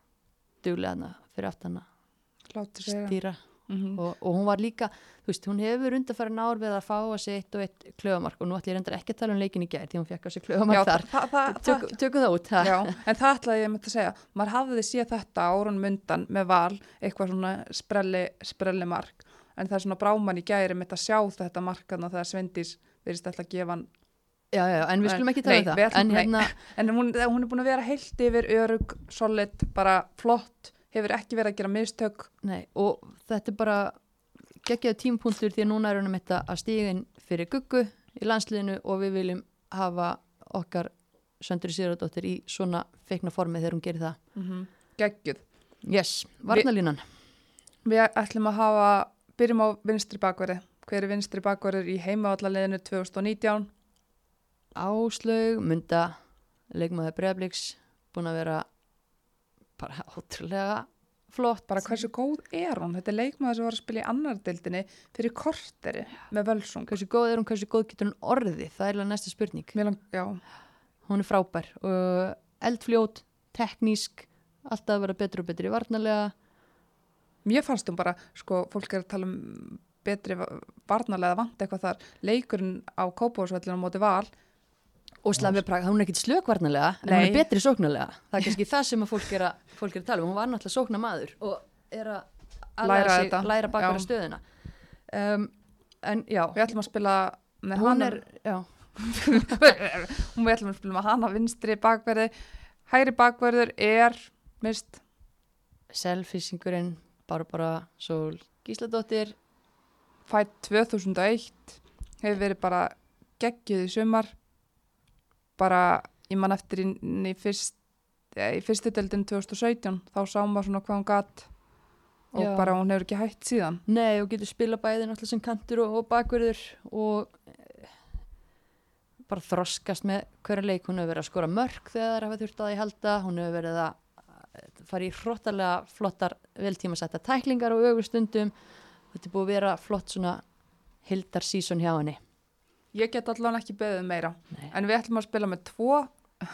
duglega hana fyrir aftan að segja. stýra. Mm og, og hún var líka, þú veist, hún hefur undarfærin ár við að fá að sig eitt og eitt klöfamark og nú ætlum ég reyndar ekki að tala um leikin í gær því hún fekk á sig það, þar. það, það, Tök, tökum það út? Já, en það ætlaði ég með að segja, maður hafði séð þetta árunum undan með val, eitthvað svona sprelli, sprelli mark, en það er svona bráman í gæri með að sjá þetta markaðna þegar Svendís verðist alltaf að gefa hann, já, já, en við skulum ekki tala um það ætlum- en hérna, en hún, hún er búin að vera heilt yfir örug, solid, bara flott, hefur ekki verið að gera mistök, nei, og þetta er bara geggjaðu tímpunktur því að núna er þetta að stígin fyrir guggu í landsliðinu og við viljum hafa okkar Söndri Sigurðardóttir í svona feikna formi þegar hún gerir það mm -hmm. geggjuð. yes, varnalínan Við ætlum að hafa, byrjum á vinstri bakverði, hver er vinstri bakverður í heimavallaliðinu 2019? Áslaug, Munda leikmaður Breðabliks búin að vera bara ótrúlega flott Bara hversu góð er hún? Þetta er leikmaður sem var að spila í annar deildinni fyrir korteri með völsung. hversu góð er hún, hversu góð getur hún orðið það er næsta spurning, lang, já, hún er frábær og eldfljót, teknísk alltaf að vera betur og betur í varnarlega mér fannst hún bara, sko, fólk er að tala um betri va- varnarlega vant eitthvað þar. Leikurinn á Kópavósvellinu á móti val, og Slavi Praga, hún er ekkit slökvarnarlega en hún er betri sóknarlega. Það er kannski það sem að fólk er að, fólk er að tala um. Hún var náttúrulega sóknarmaður og er að Læra sig, læra bakara já. stöðuna. Um, en já. Við ætlum að spila með er, hún við ætlum að spila með hana vinstri bakverði. Hægri bakverður er, mist, selfisingurinn Barbara Sól Gísladóttir fætt 2001, hefur verið bara geggjuð í sumar, bara, ég man eftir í, í, fyrst, í fyrstu deildin 2017, þá sá maður svona hvað hún gatt og Já. bara hún hefur ekki hætt síðan. Nei, og getur spila bæði náttúrulega sem kantur og, og bakverður og eh, bara þroskast með hverja leik. Hún hefur verið að skora mörg þegar það er þurft að því halda. Hún hefur verið að fara í hróttalega flottar veltímasætta tæklingar og ögustundum. Þetta er búið að vera flott svona hildar sísón hjá henni. Ég get allan ekki beðið meira, Nei. en við ætlum að spila með tvo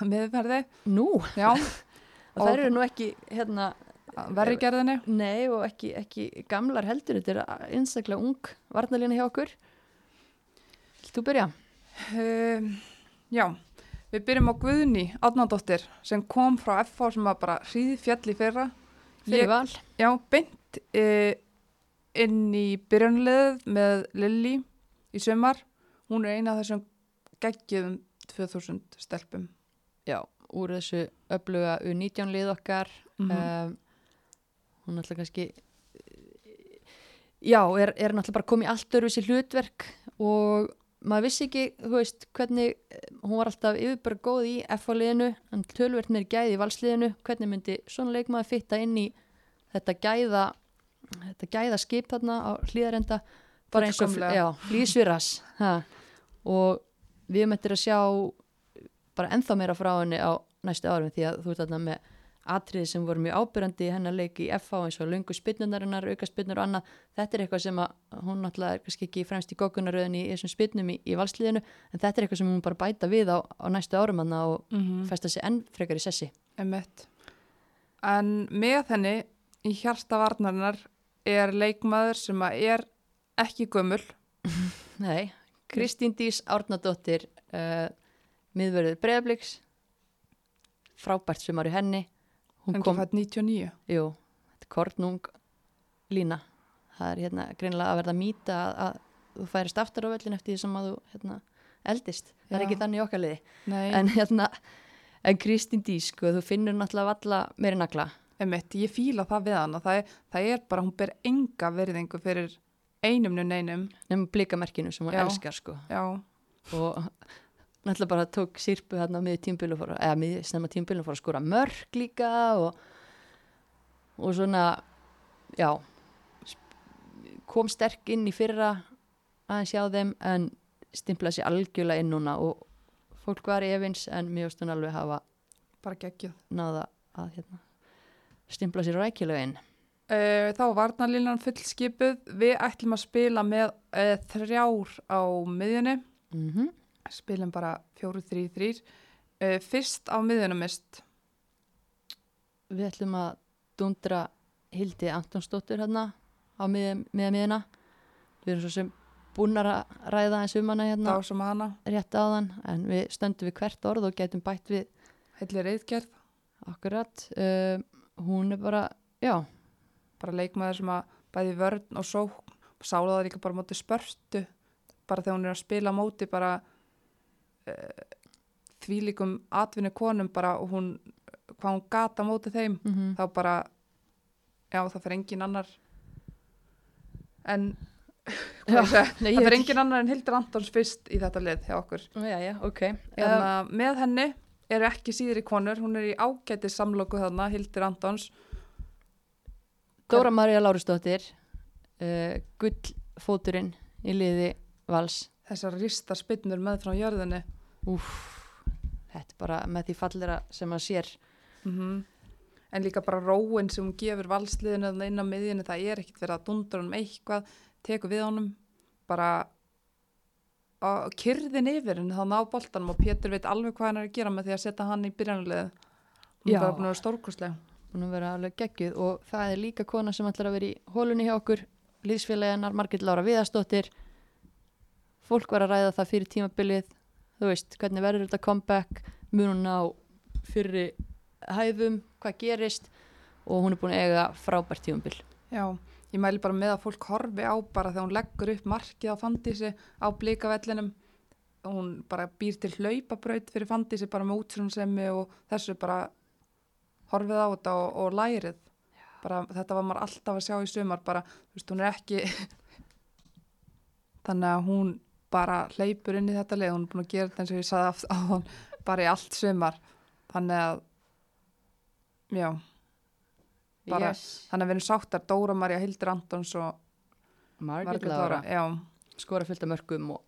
miðverði, Nú, já, og það eru nú ekki hérna, verri gerðinni. nei og ekki, ekki gamlar heldur. Þetta er einstaklega ung varnalína hjá okkur. Þú byrja? Um, já, við byrjum á Guðni Átnandóttir sem kom frá FH sem var bara hríði fjall í fyrra. Fyrir val. Já, beint uh, inn í byrjunliðið með Lilli í sumar. Hún er eina af þessum geggjum 2000 stelpum. já, úr þessu öfluga U19 lið okkar Mhm. um, hún er alltaf kannski já, er, er náttúrulega bara komið allt öruvísi hlutverk og maður vissi ekki, þú veist, hvernig hún var alltaf yfirbara góð í F-liðinu, en tölvert meir gæði í valsliðinu, hvernig myndi svona leikmaður fitta inn í þetta gæða þetta gæða skip þarna á hlýðarenda bara eins og, flýsviras og við eftir að sjá bara ennþá meira frá henni á næstu árum því að þú ert þarna með atriði sem voru mjög ábyrjandi í hennar leik í FH eins og lungu spinnunarinnar, auka spinnur og annað. Þetta er eitthvað sem hún náttúrulega er kannski ekki fremst í gókunaröðin í þessum spinnum í, í valsliðinu en þetta er eitthvað sem hún bara bæta við á, á næstu árum hann og Mm festa sig enn frekar í sessi. En með henni í hjarta varnarinnar er leikmaður sem að er ekki gömul. Nei, Kristín Dís Árnadóttir uh, miðverður Breiðabliks. Frábært sem var í henni. Hún kom, fætt 99. jú, þetta er kornung lína. Það er hérna greinilega að verða mýta að, að þú færist aftur á völlin eftir því sem að þú hérna, eldist, það er Já. ekki þannig í okkar liði. Nei, en hérna en Kristín Dís, sko, þú finnur náttúrulega valla meiri nagla Emmett, ég fíla það við hann og það það er bara, hún ber enga verðingu fyrir einum nun einum. nefnum blikamerkinu sem hún Já. elskar sko Já, og náttúrulega bara tók sírpu hérna miður tímbilu eða miður snemma tímbilu fór að skora mörg líka og, og svona já kom sterk inn í fyrra aðeins hjá þeim en stimplaði sér algjörlega inn núna og fólk var efins en mjög stund alveg hafa bara geggjuð. náða að hérna, stimpla sér Uh, þá var varnarlínan fullskipuð. Við ætlum að spila með uh, þrjár á miðjunni. mm Spilum bara fjóru, þrý, þrýr. Uh, fyrst á miðjunum mist. Við ætlum að dundra Hildi Antonsdóttur hérna á miða miðina. Við erum svo sem búin að ræða eins um hana hérna Þá sem hana. rétt áðan en við stöndum við hvert orð og getum bætt við Hellir reyðgerð. akkurat. Uh, hún er bara, já, Bara leikmaður sem að bæði vörn og sókn. Sála það líka bara móti spörstu. Bara þegar hún er að spila móti bara uh, þvílíkum atvinni konum bara og hún, hvað hún gata móti þeim. mm -hmm. þá bara já það fyrir engin annar en Já, nei, það fyrir engin annar en Hildur Antons fyrst í þetta lið hjá okkur Já, já, ok. en Um, með henni eru ekki síðri konur hún er í ágætis samloku þarna Hildur Antons Dóra María Lárusdóttir, uh, gullfóturinn í liði Vals. þessar rista spinnur með frá jörðinni Úff, þetta er bara með því fallera sem maður sér. mm en líka bara róin sem hún gefur valsliðinu þarna inn á miðjunni það er ekkit verið að dundra honum eitthvað tekur við honum bara kyrðin yfir en þá ná boltanum og Pétur veit alveg hvað hann er að gera með því að setja hann í byrjanulegu hún er bara búin að vera stórkostlega Búin að vera alveg geggjuð og það er líka kona sem ætlar að vera í hólunni hjá okkur, liðsfélaginnar Margit Lára Viðarsdóttir. Fólk var að ræða það fyrir tímabilið, þú veist, hvernig verður þetta comeback, mun hún á fyrri hæðum, hvað gerist? Og hún er búin að eiga frábært tímabil. já, ég mæli bara með að fólk horfi á bara þegar hún leggur upp markið á fandísi á blikavellinum og hún bara býr til hlaupabraut fyrir fandísi bara með útsrúnsemi og þessu bara horfið á þetta og, og lærið. Bara þetta var maður alltaf að sjá í sumar bara, þú veist, hún er ekki þannig að hún bara hleypur inn í þetta leið hún er búin að gera þetta eins og ég sagði aft- áðan bara í allt sumar. Þannig að já, Bara- yes. þannig að við erum sáttar Dóra Marja Hildur Antons og Margit já, skora fullt af mörgum og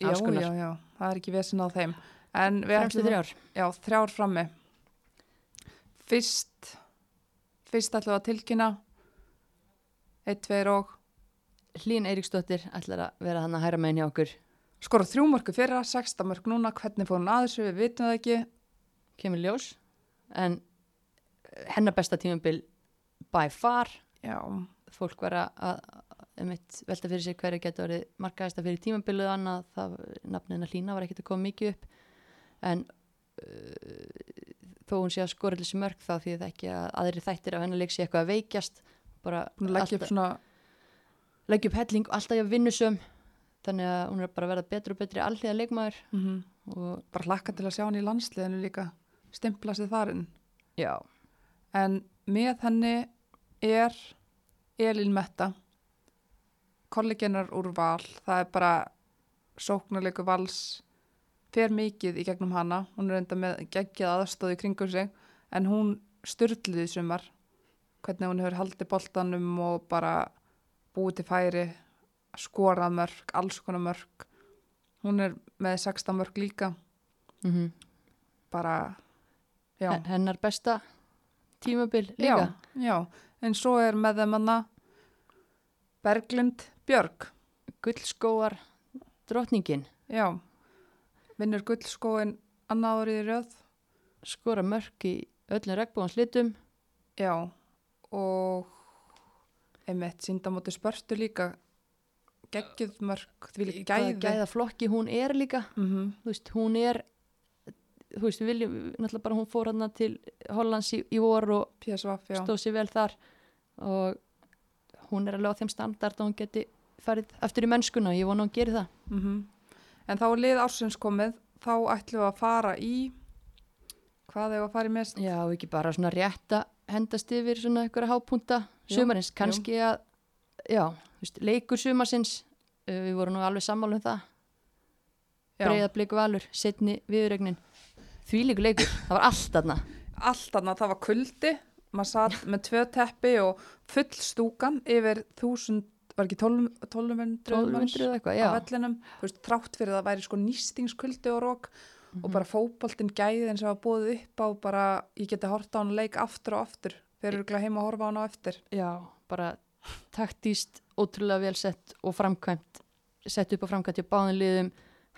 já, já, já, það er ekki vesin á þeim. En við ætlum þrjár. já, þrjár frammi. Fyrst fyrst ætlum við að tilkynna. Eitt, tveir og Hlín Eiríksdóttir ætlar að vera hann að hæra meginn hjá okkur. Skora þrjú mörgu fyrra, sexta mörg núna. Hvernig fór hún að þessu, við vitum það ekki. Kemur ljós. En eh, hennar besta tímabil by far. Já, fólk var að, að einmitt, velta fyrir sér hverju getur orðið markaðista fyrir tímabilið og annað það, nafnina Hlína var ekkert að koma mikið upp. En uh, þó hún sé að skora þessi mörg þá því það ekki að aðri þættir af hennar leik sé eitthvað að veikjast. Bara leggja upp svona leggja upp helling alltaf ég vinnusum þannig að hún er bara að verða betri og betri allíða leikmaður. Mm og bara hlakka til að sjá hann í landsliðinu líka. Stimpla sig þarinn já, en með henni er Elín Metta. Kolleginar úr val það er bara sóknarleiku vals fer mikið í gegnum hana. Hún er enda með geggjað aðstóði kringum sig en hún styrliði sumar. Hvernig hún hefur haldið boltanum og bara búið til færi skorað mörg, alls konar mörg hún er með 16 mörg líka. Mm bara já, hennar besta tímabil líka. Já, já, en svo er með þeim hana Berglind Björg, gullskóar drotningin já, vinnur gullskóin annað árið í röð, skora mörg í öllum regnbúans litum. Já, og einmitt síndamóti spörstu líka, geggjuð mörg, því líka gæði. gæða flokki hún er líka. Mm þú veist, hún er þú veist, við viljum, náttúrulega bara hún fór hann til Hollands í, í vor og PSVF, stóð sér vel þar. Og hún er alveg á þeim standard og hún geti farið aftur í mennskuna, ég vona hún geri það. Mm en þá er lið ársins komið, þá ætlum við að fara í, hvað er að fara í mest? Já, og ekki bara svona rétt að hendast yfir svona einhverja hápunta sumarins, kannski að já, veist, leikur sumarsins uh, við vorum nú alveg sammála um það. Já. Breiðablík valur, setni viðregnin Því líku leikur, það var allt þarna. Allt annað, það var kuldi. Maður satt með tvö teppi og full stúkan yfir þúsund, var ekki 12 1200 manns 1200 eða eitthvað, á vellinum, þú veist, trátt fyrir að það væri sko nýstingskuldi og rók Mhm. og bara fótboltinn gæðin sem var búið upp á bara, ég geti horta á hann leik aftur og aftur, eru glæð heima að horfa á hann á eftir. Já, bara taktíst, ótrúlega vel sett og framkvæmt sett upp á framkvæmt hjá báðin liðum.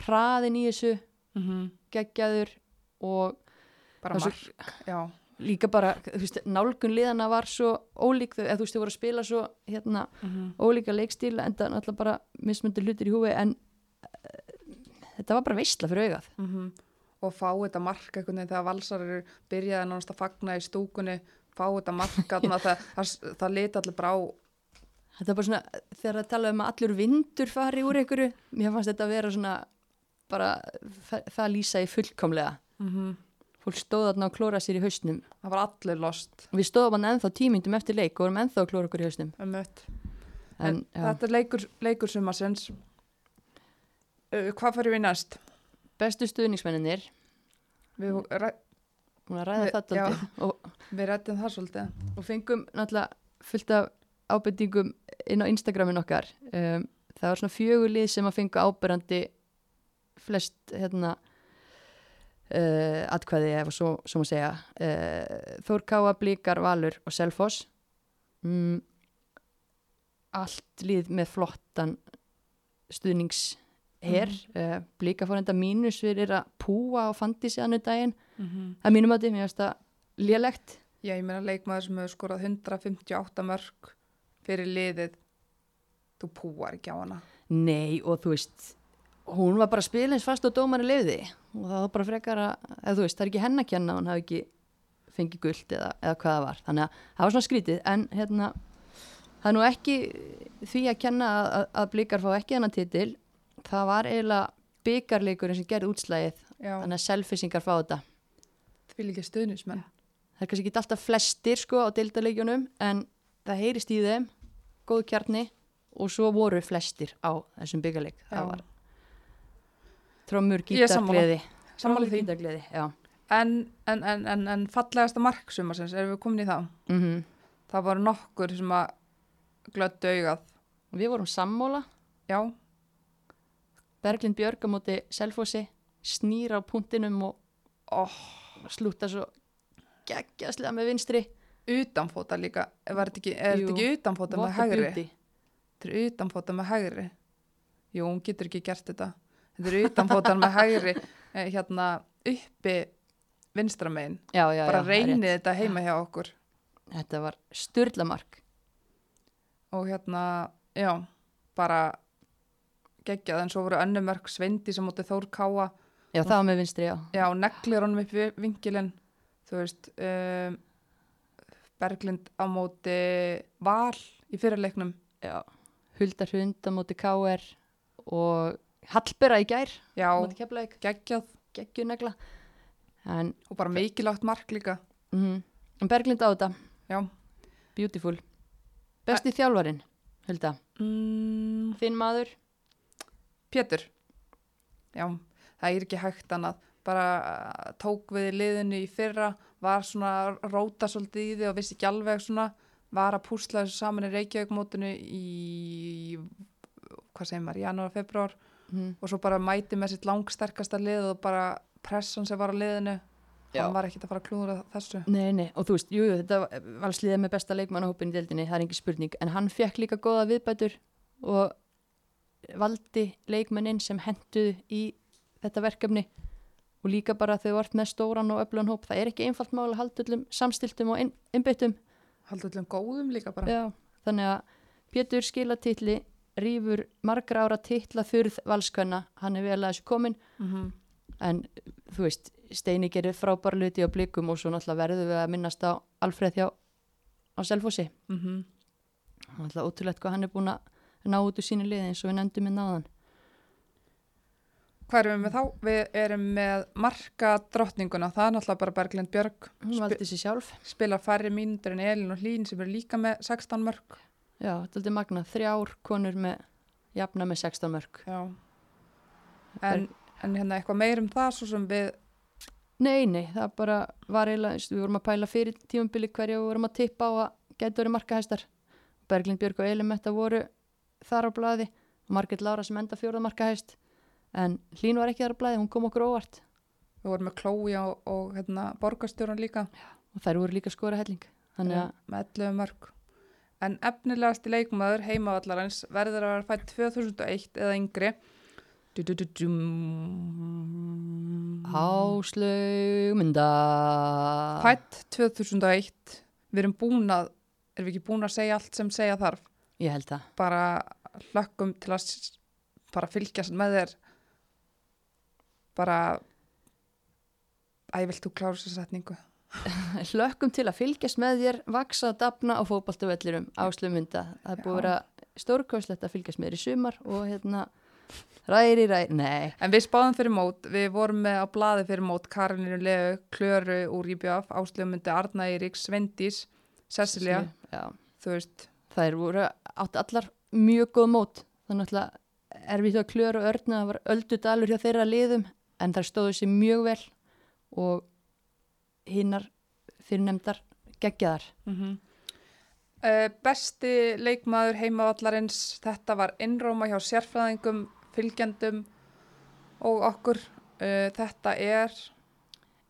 Hraðin í þessu, mm -hmm. geggjaður og bara Það mark, já. líka bara, þú veist, nálgun liðana var svo ólík, eða þú veist, þau voru að spila svo hérna, mm ólíka leikstíl en það er náttúrulega bara mismundir hlutir í húfi en uh, þetta var bara veistla fyrir augað. -hmm. og fá þetta mark veginn þegar valsar eru byrjaði nánast að fagna í stúkunni fá þetta mark þarna, það, það, það liti allir bara á þetta er bara svona, þegar það tala um að allur vindur fari úr einhverju, mér fannst þetta að vera svona bara það, það lýsa í fullkomlega mm fólk stóð þarna og klóra sér í hausnum. Það var allir lost. Við stóðum hann ennþá tímyndum eftir leik og vorum ennþá að klóra okkur í hausnum. Um en, þetta er leikur, leikur sumarsins. Uh, hvað fyrir við næst? bestu stuðningsmenninir Við, Við- já. og, við rættum það svolítið. Og fengum náttúrulega fullt af ábendingum inn á Instagramin okkar. Um, það var svona fjögur lið sem að fengu áberandi flest hérna uh, atkvæði ef svo, svo má segja. Uh, Þórkáa, Blíkar, Valur og Selfoss. Mm, allt lið með flottan stuðningsher. Mm. uh, Blíkar fór enda mínus fyrir að púa á fandísi annu daginn. Mm -hmm. það mínum að því, mér finnst það lélegt. Já, ég meina leikmaður sem hefur skorað 158 mörg fyrir liðið þú púar ekki á hana. Nei og þú veist hún var bara eins fast og dómari lefði og það var bara frekar að eða, þú veist, það er ekki henn að kenna hún hafi ekki fengið guld eða, eða hvað það var. Þannig að það var svona skrítið. En hérna það er nú ekki því að kenna að, að, blikar fá ekki hennar titil. Það var eiginlega byggarleikurinn sem gerði útslægið Já, þannig að selfisingar fá þetta. Því líka stuðnismenn það er kannski ekki alltaf flestir sko á deildaleikjunum en það heyrist í þeim. Góð kjarni. Og svo voru flestir á þessum byggarleik það var trómur, er sammála. gítargleði Sammála því. En, en, en, en, en fallegasta mark sumarsins, erum við komin í það? mm Það voru nokkur sem að glöddu augað. við vorum sammóla Já, Berglind Björg á móti Selfossi snýr á punktinum og oh, slúta svo geggjastlega með vinstri utanfóta líka. Var þetta ekki, er ekki utanfóta með hægri? Þetta er utanfóta með hægri. Jú, hún getur ekki gert þetta. Þetta er utanfótan með hægri, eh, hérna uppi vinstra megin. já, já, Bara reynið þetta heima hjá okkur. þetta var styrlamark Og hérna, já, bara geggjað. En svo voru önnumörk sveindi sem móti Þór Káa. já, það var með vinstri, já Já, neglir honum upp við vingilin, þú veist, um, Berglind á móti Val í fyrirleiknum. já, Huldar Hund á móti KR og Hallbera í gær Já, geggjað. Geggjunegla. En, og bara mikilvægt mark líka. mm, en Berglind á þetta. Já. beautiful. Besti þjálfarin, Hulda? Mm, þinn maður, Pétur, já, það er ekki hægt annað. Bara uh, tók við liðinu í fyrra, var svona róta svolítið í því og vissi ekki alveg svona, var að púsla þessu saman í Reykjavík mótinu í, hvað segir maður, janúar, februar mm, og svo bara mæti með sitt langsterkasta lið og bara pressan sem var á liðinu. Já. hann var ekkit að fara að klúra þessu. Nei, nei, og þú veist, jú, þetta var sliðið með besta leikmannahópin í deildinni, það er engin spurning, en hann fekk líka góða viðbætur og valdi leikmennin sem henduð í þetta verkefni. Og líka bara þau vart með stóran og öflun hóp, það er ekki einfalt mál að halda öllum samstiltum og inn- innbyttum, haldur öllum góðum líka bara. Já, þannig að Pétur skilatitli rýfur margra ára titla þurð valskvenna, hann er vel að þessu komin mm en þú veist, Steini gerir frábæra luti á blikum og svo náttúrulega verðum við að minnast á Alfreð hjá á Selfossi. -hmm. náttúrulega ótrúlegt hvað hann er búin að ná út úr sínu liði eins og við nefndum með náðan hvað erum við með þá? við erum með marka drottninguna. Það er náttúrulega bara Berglind Björg. Hún valdi sér sjálf. spila færri mínútur en Elin og Hlín sem eru líka með 16 mörg já, þetta er aldrei magna, þrjár konur með jafna með 16 mörg Já. en en hérna eitthvað meir um það svo sem við, Nei, nei, það bara var eiginlega, við vorum að pæla fyrir tímambili hverja við vorum að tippa á að gæti verið markahæstar. Berglind Björg og Elimetta voru þar á blaði og Margit Lára sem enda fjórða markahæst en Hlín var ekki þar á blaði, hún kom okkur óvart við vorum með Chloe og, og hérna, borgarstjóran líka og þær voru líka skora helling. Þannig að, með 11 mörg. En efnilegasti leikmaður heimavallarins verður að vera fætt 2001 eða yngri. Du, du, du, dum. Áslaugmynda. Fætt 2001. Við erum búin að, erum við ekki búin að segja allt sem segja þarf. Ég held það. Bara hlökkum til að bara fylgjast með þér. Bara, æ, vilt þú klára þessu setningu? Hlökkum til að fylgjast með þér, vaksa, dafna á fótballtavellirum áslumynda. Það er búið að vera stórkvæslegt að fylgjast með þér í sumar og hérna ræri, ræri, nei. En við spáðum fyrir mót, við vorum með á blaði fyrir mót Karininu Leu, Klöru úr IBF, Áslöfumundi, Arna Eiríks, Svendís, Cecilia, Já, þú veist, þær voru átt allar mjög góð mót. Þannig að erfið að kljóra og örna, það var öldu dalur hjá þeirra liðum en þær stóðu sér mjög vel og hinnar fyrirnemdar geggjaðar. uh besti leikmaður heimavallarins, þetta var innróma hjá sérfræðingum, fylgjandum og okkur. Uh, þetta er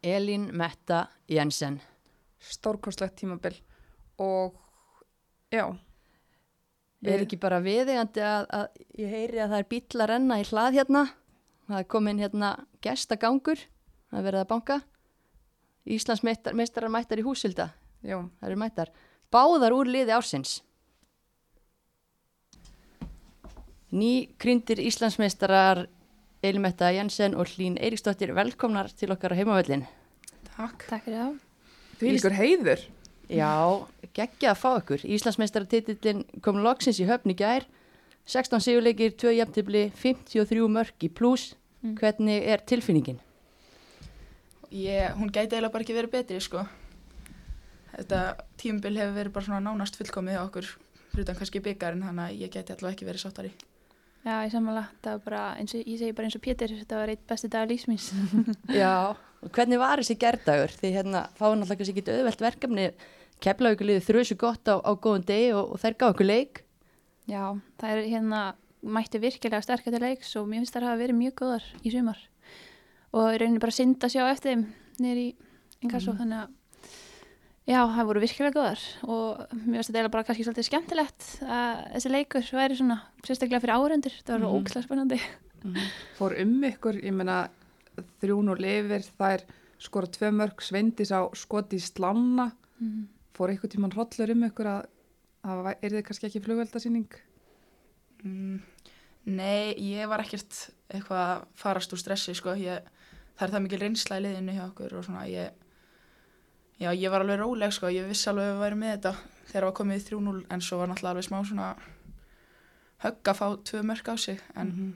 Elín Metta Jensen. stórkostlegt tímabil og já, Er ekki bara viðegandi að, að ég heyri að það er bíll að renna í hlað hérna. Það er komin hérna gestagangur, það er verið að banka. Íslands meistar, meistarar mættar í húsilda, já, það eru mættar. Báðar úr liði ársins. Ný kryndir Íslandsmeistarar Eilmetta Jensen og Hlín Eiríksdóttir velkomnar til okkar á heimavöllin. Takk. Takk fyrir það. því líkur heiður. Já, geggja að fá ykkur. Íslandsmeistaratitillin kom loksins í höfn í gær. 16 sigurleikir, 2 jafntibli, 53 mörg í pluss. Mm. Hvernig er tilfinningin? Ég, hún gæti eiginlega bara ekki verið betri, sko. Þetta tímbil hefur verið bara svona nánast fullkomið hjá okkur, fyrir utan kannski byggarinn, þannig að ég gæti allavega ekki verið sáttari. Já, ég sammála. Það var bara, eins og, ég segi bara eins og Pétur, þetta var eitt besti dag lífsmins. Já. Og hvernig var þessi gerdagur? Því hérna fáið náttúrulega kannski ekki auðvelt verkefni. Keflavíkuliði þrjusu gott á, á góðum degi og, og þær gáðu okkur leik. Já, það er hérna, mætti virkilega sterkar til leiks og mér finnst það að hafa verið mjög góðar í sumar. Og í rauninni bara að sjá eftir þeim niður í Inkasso, Mhm. þannig að já, það voru virkilega góðar og mér finnst þetta bara kannski svolítið skemmtilegt að þessi leikur væri svona, sérstaklega fyrir áhundur, þetta var Mhm. ókslega spennandi. Fór um ykkur, ég meina, þrjún og lifir, þær skora tvö mörg, Svendís á skoti í slanna. Mm. Fór ykkur tíman hrollur um ykkur að það er þið kannski ekki flugveldasýning? Mm, nei, ég var ekkert eitthvað að farast úr stressi, sko. Ég, það er það mikil reynsla í liðinu hjá okkur og svona, ég, já, ég var alveg róleg, sko. Ég vissi alveg að við væri með þetta þegar það var komið í 3-0, en svo var náttúrulega alveg smá svona högg að fá tvö mörg á sig, en Mhm.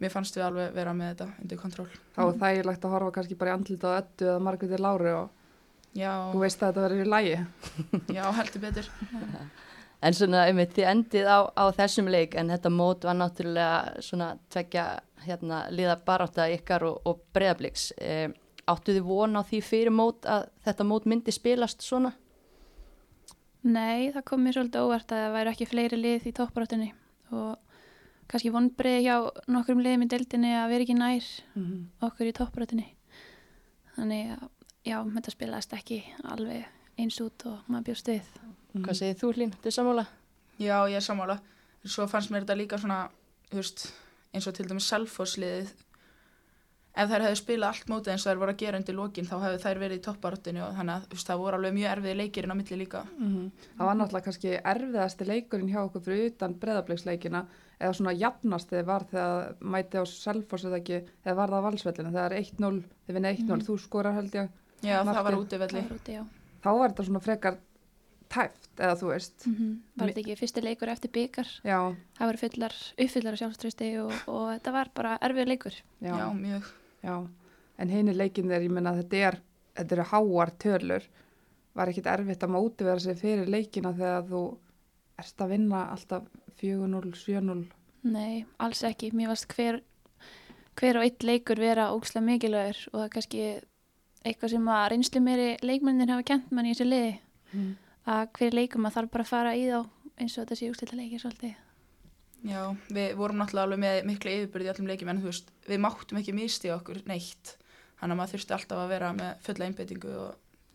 mér fannst við alveg vera með þetta undir kontról. Þá er þægilegt að horfa kannski bara í andlita á öllu eða Margréti Láru og Já, þú veist að þetta verður í lægi. já, heldur betur. En svona, einmitt, þið endið á, á þessum leik en þetta mót var náttúrulega svona tvekja hérna liða barátta ykkar og, og breyðabliks. E, áttu þið von á því fyrir mót að þetta mót myndi spilast svona? Nei, það kom mér svolítið óvart að það væri ekki fleiri lið í toppbaráttunni og kannski vonbreið hjá nokkrum liðum í deildinni að vera ekki nær okkur í toppbaráttunni. Þannig að já, þetta spilaðist ekki alveg eins út og maður bjóst við. Hvað segir þú Hlín, til sammála? Já, ég er sammála. Svo fannst mér þetta líka svona, þú veist, eins og til dæmis Selfossliðið. Ef þær hefðu spilað allt mótið eins og þær voru að gera undir lokin, þá hefðu þær verið í topparottinu og þannig að veist, það voru alveg mjög erfiði leikirinn á milli líka. Það var náttúrulega kannski erfiðasti leikurinn hjá okkur fyrir utan breðableiksleikina eða svona jafnast þegar var þegar mæti á Selfoss eða ekki, eða var það valsvellinu, þegar 1-0, þið vinna 1-0, Mhm. þú skorar held ég, Já, það var útivelli. Það var úti, já. þá var þetta svona frekar tæft, eða þú veist, Mm Var þetta ekki fyrsti leikur eftir byggar? já, Það var fullar, uppfullar sjálfströsti og, og þetta var bara erfið leikur. já, Já, já, mjög. en hinn er leikin þegar, ég menna þetta er, þetta eru háar tölur, var ekkit erfitt að mótivera sig fyrir leikina þegar þú ert að vinna alltaf 4-0, 7-0, Nei, alls ekki. Mér varst hver, hver og eitt leikur vera ógslag mikilvægur og það er kannski eitthvað sem að reynslu meiri leikmennir hafa kent mann í þessu liði Mm. Að hver leikum að þarf bara að fara í þá eins og þetta sé úrstilla leikir svolítið. Já, við vorum náttúrulega alveg með miklu yfirbyrði í öllum leikjum en þú veist, við máttum ekki misti okkur neitt. Þannig að maður þurfti alltaf að vera með fulla einbeitingu og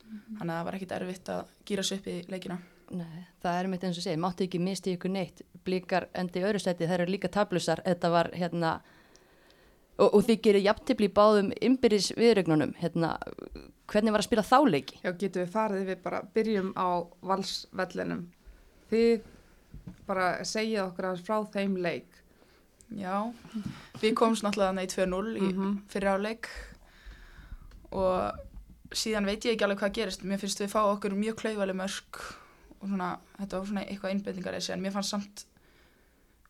þannig að það var ekkit erfitt að gýra sig upp í leikina. Nei, það er mitt eins og segið, máttu ekki misti ykkur neitt, blíkar endi í öðru seti, það eru líka tablusar, þetta var hérna, og, og þið gerir jafntibli í báðum ymbirins viðrögnunum, hérna, hvernig var að spila þáleiki? Já, getum við farið við bara byrjum á valsvellinum. Þið bara segja okkur aðeins frá þeim leik. Já, við komumst náttúrulega í 2-0 í Mhm. fyrir áleik og síðan veit ég ekki alveg hvað gerist. Mér finnst við fá okkur mjög klauvaleg mörg og svona, þetta var svona eitthvað einbendingar þessi en mér fannst samt,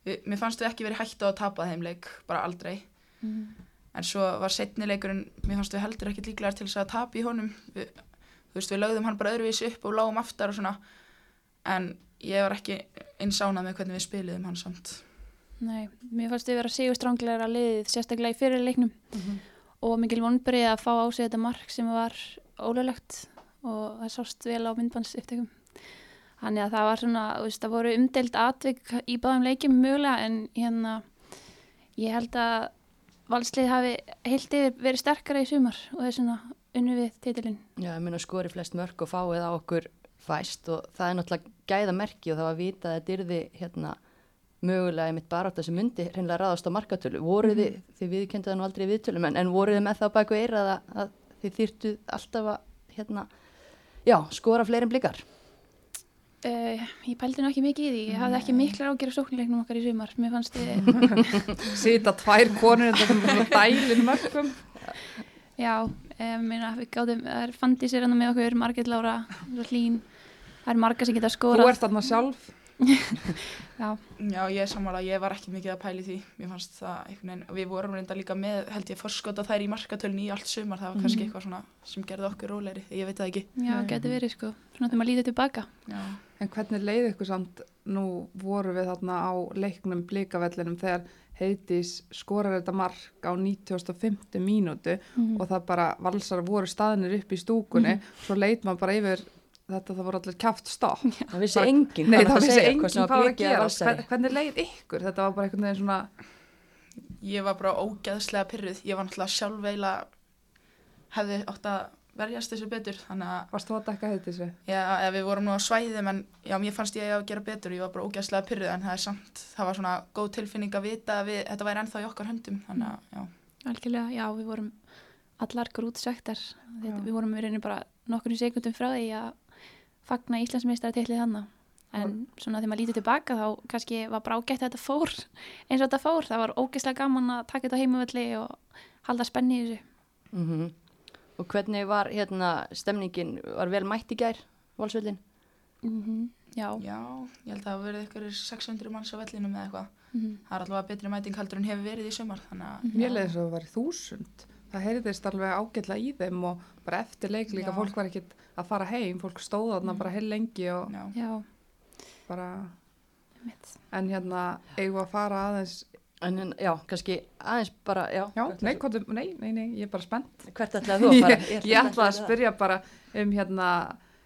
við, mér fannst við ekki verið hægt á að tapa þeim leik, bara aldrei. En svo var setni leikurinn, mér fannst við heldur ekki líklegar til þess að tapa í honum. Við, þú veist, við lögðum hann bara öðruvísi upp og lágum aftar og svona. En ég var ekki einsánað með hvernig við spiliðum hann samt. Nei, mér fannst við vera sigur stránglega liðið, sérstaklega í fyrir leiknum og mikil vonbrið að fá á sig þetta mark sem var ólöglegt og það sást vel á myndbans upptökum. Þannig að það var svona, þú veist, það voru umdelt atvik í báðum leikjum mögulega en hérna, ég held að valslið hafi heilt yfir verið sterkara í sumar og það er svona unnu við titilinn. Já, ég mun að skori flest mörg og fáið á okkur fæst og það er náttúrulega gæða merki og það var að vita að þetta yrði hérna mögulega einmitt bara átt að sem myndi hreinlega ráðast á markatölu. Voruð þið, þið viðkendu það nú aldrei viðtölum, en, en voruð þið með það bæku eirað að, að þið þýrtu alltaf að hérna, já, skora fleirin blikar? Uh, ég pældi nú ekki mikið í því, ég hafði ekki miklar ágjör á sóknileiknum okkar í sumar, mér fannst þið, Sita tvær konur þetta er dælin mörgum. já, um, við gáðum, það er fandi sér hann með okkur, Margit Lára, svo hlín, það er marga sem geta Þú skórað. ert þarna sjálf. Já, Já, ég er sammála, ég var ekki mikið að pæli því, mér fannst það einhvern veginn, og við vorum reynda líka með, held ég, forskota þær í markatölni í allt sumar, það var kannski eitthvað svona sem gerði okkur rólegri, ég veit það ekki. já, Nei. geti verið sko, svona þegar maður lítið tilbaka. Já, En hvernig leiði ykkur samt, nú voru við þarna á leiknum blikavellinum þegar heitis skorar þetta mark á 95. mínútu Mhm. og það bara valsar voru staðnir upp í stúkunni, svo leit maður bara yfir þetta, það voru allir kjáft stopp. Það vissi enginn Nei, hvað það að vissi enginn hvað var að gera. Hvernig leið ykkur? Þetta var bara einhvern veginn svona, ég var bara ógeðslega pyrruð, ég var náttúrulega sjálf eiginlega, hefði átt að verjast þessu betur, þannig að, varst þú að dekka heitis við? já, við vorum nú á svæðum, en já, mér fannst ég að gera betur, ég var bara ógeðslega pyrruð, en það er samt, það var svona góð tilfinning að vita að við, þetta væri ennþá í okkar höndum, þannig að, já. Algjörlega, já, við vorum allar grútsektar, við vorum í rauninni bara nokkur sekundum frá því að fagna Íslandsmeistar til þannig. En svona þegar maður lítið tilbaka þá kannski var bara ágætt að þetta fór eins og þetta fór. Það var ógeðslega gaman að taka þetta á heimavelli og halda spenni í þessu. Mm Og hvernig var hérna stemningin, var vel mætt í gær, Valsvöldin? Mm Já, Já, ég held að það verið ykkur 600 manns á vellinum eða eitthvað. mm Það er allavega betri mæting heldur en hefur verið í sumar, þannig að... Mér leiði svo að það var þúsund. Það heyrðist alveg ágætlega í þeim og bara eftir leik líka Já. fólk var ekkit að fara heim, fólk stóð þarna bara heil lengi og Já, bara, mitt. en hérna eigum við að fara aðeins, En en, já, kannski aðeins bara, já. já, nei, komdu, nei, nei, nei, ég er bara spennt. Hvert ætlaði þú að fara? Ég, ég ætlaði að spyrja bara um hérna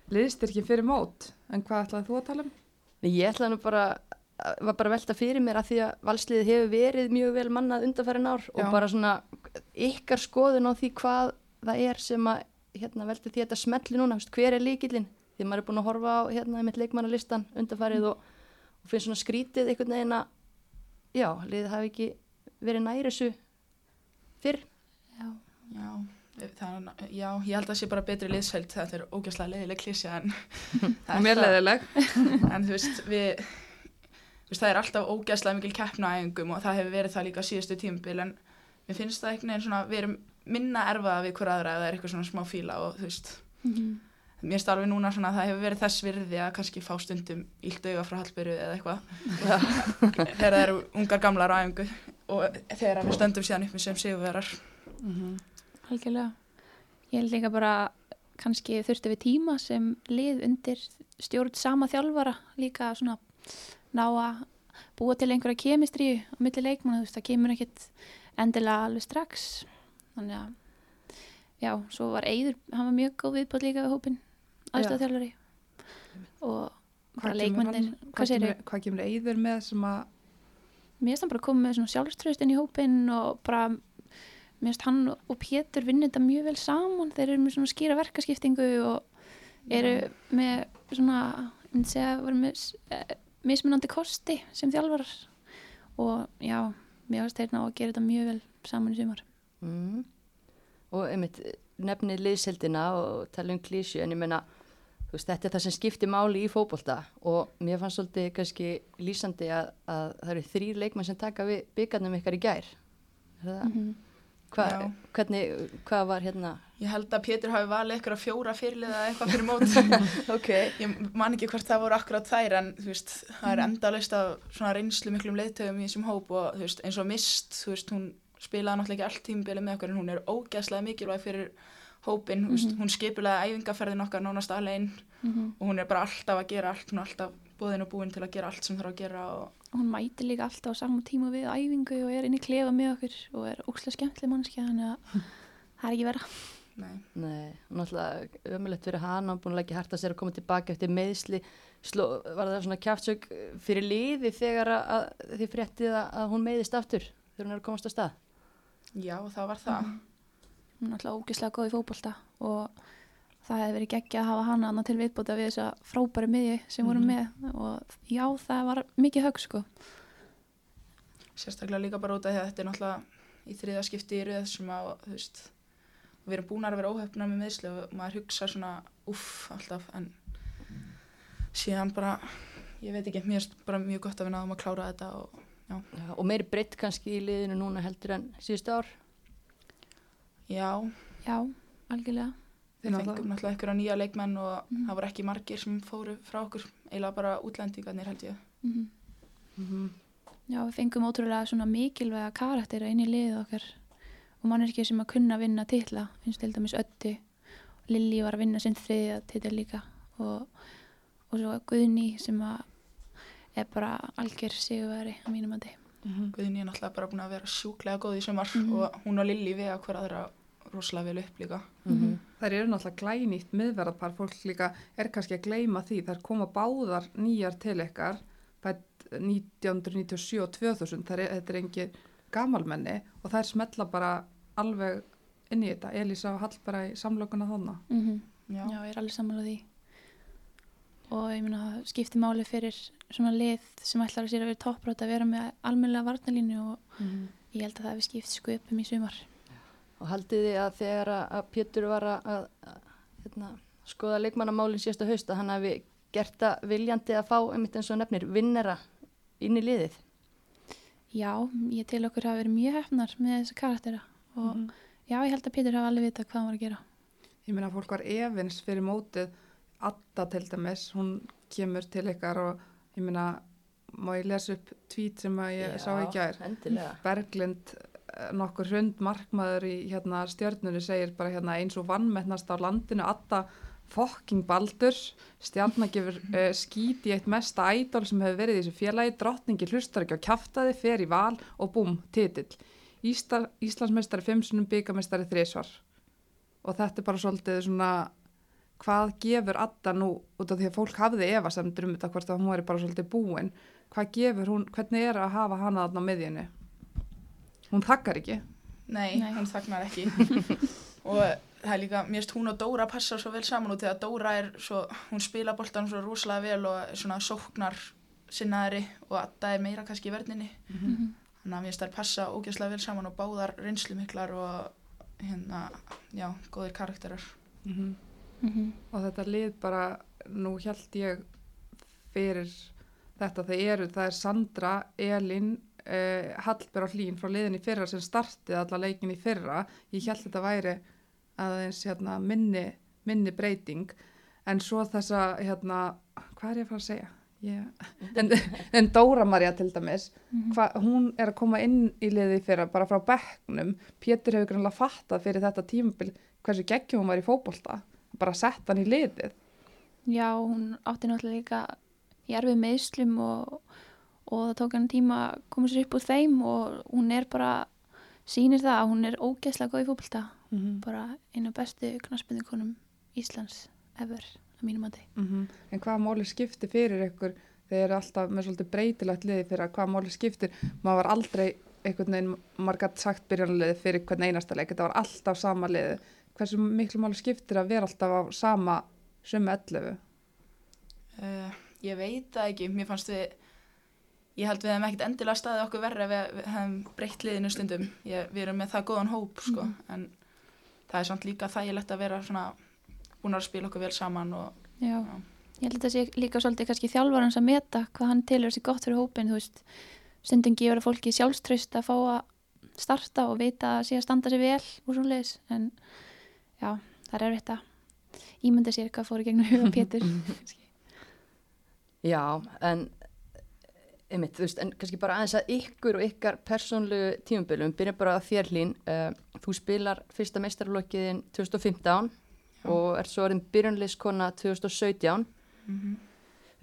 liðstyrkin fyrir mót, en hvað ætlaði þú að tala um? Ég ætlaði nú bara, var bara velta fyrir mér að því að valsliðið hefur verið mjög vel mannað undanfærin ár Já. og bara svona ykkar skoðun á því hvað það er sem að hérna, velta því að þetta smetli núna, veist, hver er líkillinn? Því maður er búin að horfa á hérna einmitt leikmannalistan undanfærið og, og finnst svona skrítið einhvern veginn að já, liðið hafi ekki verið næri þessu fyrr. Já, já, það er, já, ég held að það sé bara betri liðsheld, þetta er ógæslega leiðileg klísja en... það Og er mér það- leiðileg. En þú veist, við, það er alltaf ógæslega mikil keppna æfingum og það hefur verið það líka síðustu tímabil en mér finnst það einhvern veginn svona, við erum minna erfaða við hver aðra er eitthvað svona smá fíla og þú veist, mm mér finnst alveg núna svona að það hefur verið þess virði að kannski fá stundum ílt auga frá Hallbyrju eða eitthvað þegar það eru ungar gamlar á æfingu og þegar við stöndum síðan upp með sem sigurverar. Mhm. algjörlega. Ég held líka bara kannski þurfti við tíma sem lið undir stjórn sama þjálfara líka svona ná að búa til einhverja kemistríu á milli leikmanna, þú veist, það kemur ekkit endilega alveg strax. Þannig að já, svo var Eyður, hann var mjög góð viðbót líka við hópin aðstæðþjálfari og bara leikmennir hann- hvað hvað kemur eyður með sem að mér finnst hann bara að koma með svona sjálfströðst inn í hópin og bara mér finnst hann og Pétur vinna þetta mjög vel saman. Þeir eru með svona skýra verkaskiptingu og eru með svona ég myndi segja vera með eh, mismunandi kosti sem þjálfarar og já, mér finnst þeir ná að gera þetta mjög vel saman í sumar Mm. Og einmitt nefnið liðseldina og tala um klísju en ég meina þú veist, þetta er það sem skiptir máli í fótbolta og mér fannst svolítið kannski lýsandi að, að það eru þrýr leikmenn sem taka við byggarnum ykkar í gær. Það, -hmm. hva, hvernig, hvað var hérna? Ég held að Pétur hafi valið eitthvað fjóra fyrirliða eða eitthvað fyrir mót. Ok. Ég man ekki hvort það voru akkurat þær en veist, það er endalaust af svona reynslu miklum leiðtöfum í þessum hóp og veist, eins og mist, veist, hún spilaði náttúrulega ekki allt tímbilið með okkur en hún er ógeðslega mikilvæg fyrir hópin, þú veist, hún skipulega æfingaferðin okkar nánast alveg Mhm. og hún er bara alltaf að gera allt, hún er alltaf búðin og búin til að gera allt sem þarf að gera og hún mæti líka alltaf á saman tíma við æfingu og er inn í klefa með okkur og er ókslega skemmtileg mannskja þannig að það er ekki vera nei. Nei, náttúrulega ömulegt fyrir hana, búin að leggja harta sér að koma tilbaka eftir meðsli. Sló, var það svona kjaftsök fyrir liði þegar að, að þið fréttið að, að hún meðist aftur þegar hún er að komast á stað? Já, það var það. hún er alltaf ógeðslega góð í fótbolta og það hefði verið geggja að hafa hana annað til viðbóta við þessa frábæri miðju sem vorum með og já, það var mikið högg sko sérstaklega líka bara út af því að þetta er náttúrulega í þriða skipti í röð sem að, þú veist, við erum búin að vera óhefnar með meðslu og maður hugsa svona, uff, alltaf, en síðan bara, ég veit ekki, mér er bara mjög gott að við náðum að klára þetta og já, Já, og meiri breytt kannski í liðinu núna heldur en síðustu ár? já já, algjörlega við fengum náttúrulega einhverja nýja leikmenn og Mhm. það voru ekki margir sem fóru frá okkur, eiginlega bara útlendingarnir held ég. mm Mhm. já, við fengum ótrúlega svona mikilvæga karaktera inn í liðið okkar og manneskið sem að kunna vinna titla finnst til dæmis Ötti Lilli var að vinna sinn þriðja titil líka. Og, og svo Guðni sem að er bara algjör sigurveri á mínum andi Guðni er náttúrulega bara búin að vera sjúklega góð í sumar Mhm. og hún og Lilli við að hver aðra rosalega vel upp líka. Mhm. Þær eru náttúrulega glænýtt miðverðarpar, fólk líka er kannski að gleyma því, þær koma báðar nýjar til bætt 1997 og 2000, þær, er- þetta er engin gamalmenni og þær smetla bara alveg inn í þetta, Elísa og Hall bara í samlokuna þarna. mm Já. Já, ég er alveg samanlega því og ég meina það skiptir máli fyrir svona lið sem ætlar að sér að vera topprátt að vera með almennilega varnalínu og ég held að það hefði skipt sköpum í sumar Og haldið þið að þegar að, að Pétur var að, að, að hérna, skoða leikmannamálinn síðasta haust að hann hafi gert það viljandi að fá, einmitt eins og nefnir, vinnera inn í liðið? Já, ég til okkur hafa verið mjög hefnar með þessa karaktera og já, ég held að Pétur hafa alveg vita hvað hann var að gera. Ég meina fólk var efins fyrir mótið, Adda til dæmis, hún kemur til ykkar og ég meina, má ég lesa upp tvít sem að ég sá í gær. Endilega. Berglind eh, nokkur hrund markmaður í hérna stjörnunni segir bara hérna eins og vannmennast á landinu Adda fokking baldur stjarnar gefur uh, skít í eitt mesta ædol sem hefur verið í þessu félagi. Drottningi hlustar ekki á kjaftaði, fer í val og búm, titill Ísla, Íslandsmeistari fimmsunum byggamestari þrísvar og þetta er bara svolítið svona hvað gefur Adda nú út af því að fólk hafði efasemdur um þetta hvort að hún væri bara svolítið búin hvað gefur hún, hvernig er að hafa hana þarna á miðjunni? Hún þakkar ekki. Nei, Nei. hún þagnar ekki. Og það er líka, mér finnst hún og Dóra passa svo vel saman út því að Dóra er svo, hún spila boltan svo rosalega vel og er svona sóknar sinnaðri og Adda er meira kannski í verninni þannig að mér finnst þær passa ógeðslega vel saman og báðar reynslu miklar og hérna, já, góðir karakterar. Mm -hmm. mm og þetta lið bara nú held ég fyrir þetta þeir eru, það er Sandra, Elin uh, Hallber og Hlín frá liðin í fyrra sem startið alla leikin í fyrra. Ég held þetta væri aðeins hérna, minni, minni breyting. En svo þessa hérna, hvað er ég að fara að segja ég, en, en Dóra Maria til dæmis hva, hún er að koma inn í liði í fyrra bara frá bekknum. Pétur hefur grannlega fattað fyrir þetta tímabil hversu geggjum hún var í fótbolta. Bara sett hann í liðið. Já, hún átti náttúrulega líka í erfið meðslum og, og það tók hann tíma að koma sér upp úr þeim og hún er bara sýnir það að hún er ógeðslega góð í fótbolta. Mhm. bara einu bestu knaspindukonum Íslands ever, að mínum Mhm. En hvað máli skiptir fyrir ykkur þeir eru alltaf með svolítið breytilegt liði fyrir að hvað máli skiptir? Maður var aldrei einhvern veginn maður gætt sagt byrjanliði fyrir hvern einasta leik. Þetta var alltaf sama liði hversu miklu máli skiptir að vera alltaf á sama sumu 11 Uh, ég veit það ekki, mér fannst við, ég held við hefum ekkert endilega staðið okkur verra við, við hefum breytt liðinu stundum. Ég, við erum með það góðan hóp, sko, en það er samt líka þægilegt að vera svona búin að spila okkur vel saman og Já, Já. ég held að þetta sé líka svolítið kannski þjálfarans að meta hvað hann tilur sér gott fyrir hópin, þú veist stundum gefur að fólki sjálfströst að fá að starta og vita að sé að standa sér vel og svona leis, en já, það er erfitt að ímynda sér hvað fór í gegnum huga Pétur. Já, en einmitt, þú veist, en kannski bara aðeins að ykkur og ykkar persónlegu tímumbilum byrja bara að þér hlín uh, þú spilar fyrsta meistarlokkiðin 2015 og ert svo orðin byrjunleiskona 2017 mm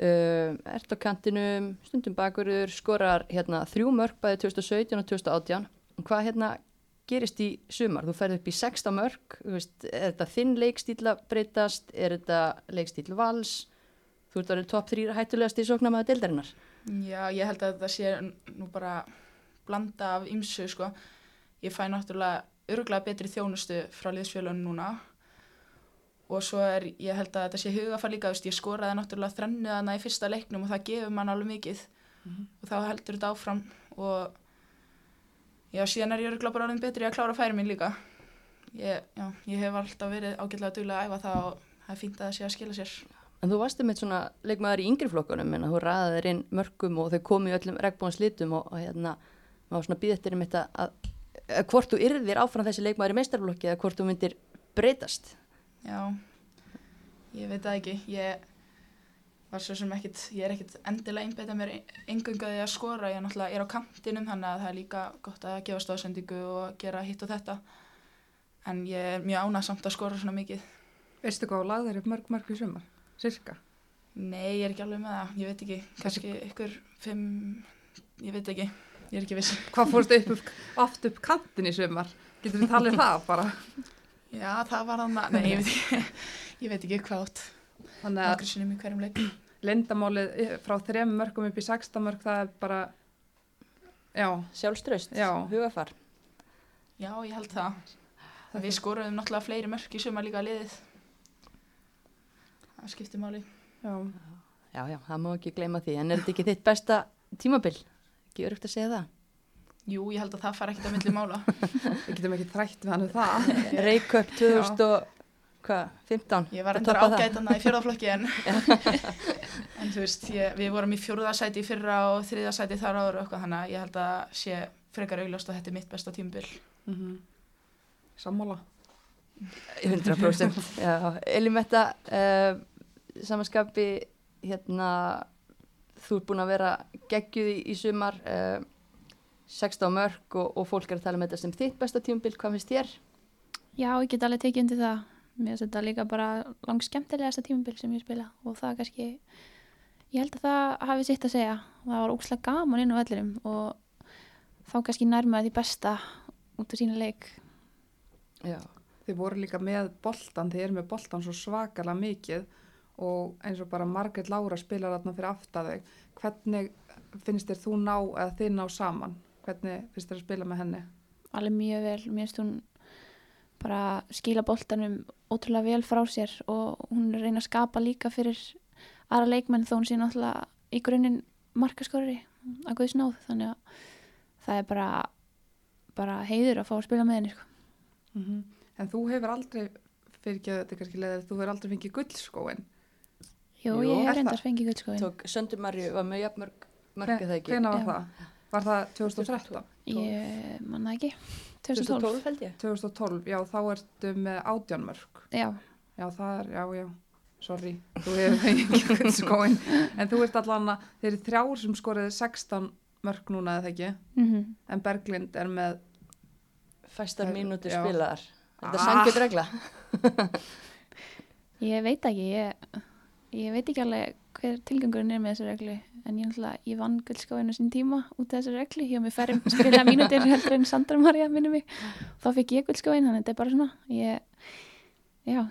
uh, ert á kantinum stundum bakurur, skorar hérna þrjú mörg bæði 2017 og 2018 og hvað hérna gerist í sumar, þú ferð upp í 16 mörg veist, er þetta þinn leikstíl að breytast? Er þetta leikstíl vals? Þú ert orðin top 3 hættulegast í sóknamaða deildarinnar. Já, ég held að þetta sé nú bara blanda af ymsu, sko. Ég fæ náttúrulega örgulega betri þjónustu frá liðsfélaginu núna og svo er, ég held að þetta sé hugafar líka, veist, ég skoraði náttúrulega þrennu þarna í fyrsta leiknum og það gefur mann alveg mikið og þá heldur þetta áfram og já, síðan er ég örgulega bara orðin betri að klára færi mín líka. Ég, já, ég hef alltaf verið ágætlega duglega að æfa það og það er fínt að það sé að skila sér. En þú varst með svona leikmaður í yngri flokkunum en þú ræðið þér inn mörgum og þau komu í öllum regnbúans litum og, og hérna maður svona býð eftir um þetta að, að hvort þú yrðir áfram þessi leikmaður í meistarflokki eða hvort þú myndir breytast. Já, ég veit það ekki. Ég var svo sem ekkit, ég er ekkit endilega einbeita mér engunga því að skora. Ég er náttúrulega er á kantinum þannig að það er líka gott að gefa stóðsendingu og gera hitt og þetta. En ég er mjög ánað samt að skora svona mikið. Veistu hvað og lagðir upp mörg mörg í sumar? Cirka? Nei, ég er ekki alveg með það. Ég veit ekki, kannski ykkur fimm, ég veit ekki, ég er ekki viss. Hvað fórstu upp, upp, oft upp kantin í sumar? Getur við talið það bara? Já, það var þannig, nei, ég veit ekki, ég veit ekki hvað átt. Þannig að sinnum í hverjum leik. lindamálið frá þrem mörgum upp í 16 mörg það er bara, já, Sjálfströst, Já. hugafar. Já, ég held það. Við skoruðum náttúrulega fleiri mörk í suma líka liðið. Það skiptir máli. já. Já, já, það má ekki gleyma því. En er þetta ekki þitt besta tímabil? Ekki örugt að segja það. Jú, ég held að það fara ekkert á milli mála. Við getum ekki þrætt við hann um það. Reykjöp 2015. Ég var endur ágætana í fjörðaflokki en, en þú veist, ég, við vorum í fjörðasæti í fyrra og þriðasæti þar áður og eitthvað þannig að ég held að sé frekar augljóst að þetta er mitt besta tímabil. Mm Sammála. 100%. já, Elimetta, uh, samanskapi, hérna, þú ert búin að vera geggjuð í, í sumar, uh, 16 mörg og, og fólk er að tala um þetta sem þitt besta tímabil. Hvað finnst þér? Já, ég get alveg tekið undir það mér finnst þetta líka bara langt skemmtilegasta tímabil sem ég spila og það kannski ég held að það hafi sitt að segja það var ókslega gaman inn á vellirum og þá kannski nærmaði því besta út af sína leik Já. Þið voru líka með boltan, þið eru með boltan svo svakalega mikið og eins og bara Margrét Lára spilar þarna fyrir aftaðeg. Hvernig finnst þér þú ná eða þið ná saman? Hvernig finnst þér að spila með henni? alveg mjög vel, mér finnst hún bara skila boltanum ótrúlega vel frá sér og hún er að reyna að skapa líka fyrir aðra leikmenn þó hún sé náttúrulega í grunninn markaskorri að guðs náð þannig að það er bara bara heiður að fá að spila með henni sko. En þú hefur aldrei, fyrir ekki að þetta er kannski leðið, þú hefur aldrei fengið gullskóin. Jú, Jú, ég hef það? reyndar fengið guldskóin Tók Söndumarju var með jafnmörg mörg eða ekki? Hvenær var Já. það? Var það 2013? Ég manna ekki 2012 2012 held ég. 2012, já þá ertu með átjánmörk. Já, Já það er, já já, sorry, þú hefur fengið gullskóin. En þú ert allan að, þeir eru þrjár sem skoriði 16 mörk núna eða ekki, mm en Berglind er með Fæstar já. spilaðar. Þetta er Ah. sangjut regla. ég veit ekki ég, ég veit ekki alveg hver tilgangurinn er með þessu reglu en ég ég vann guldskóinu sín tíma út af þessu reglu, ég var með færri spila mínútur heldur en Sandra Maria minni mig þá fekk ég guldskóin, þannig að þetta er bara svona ég, já,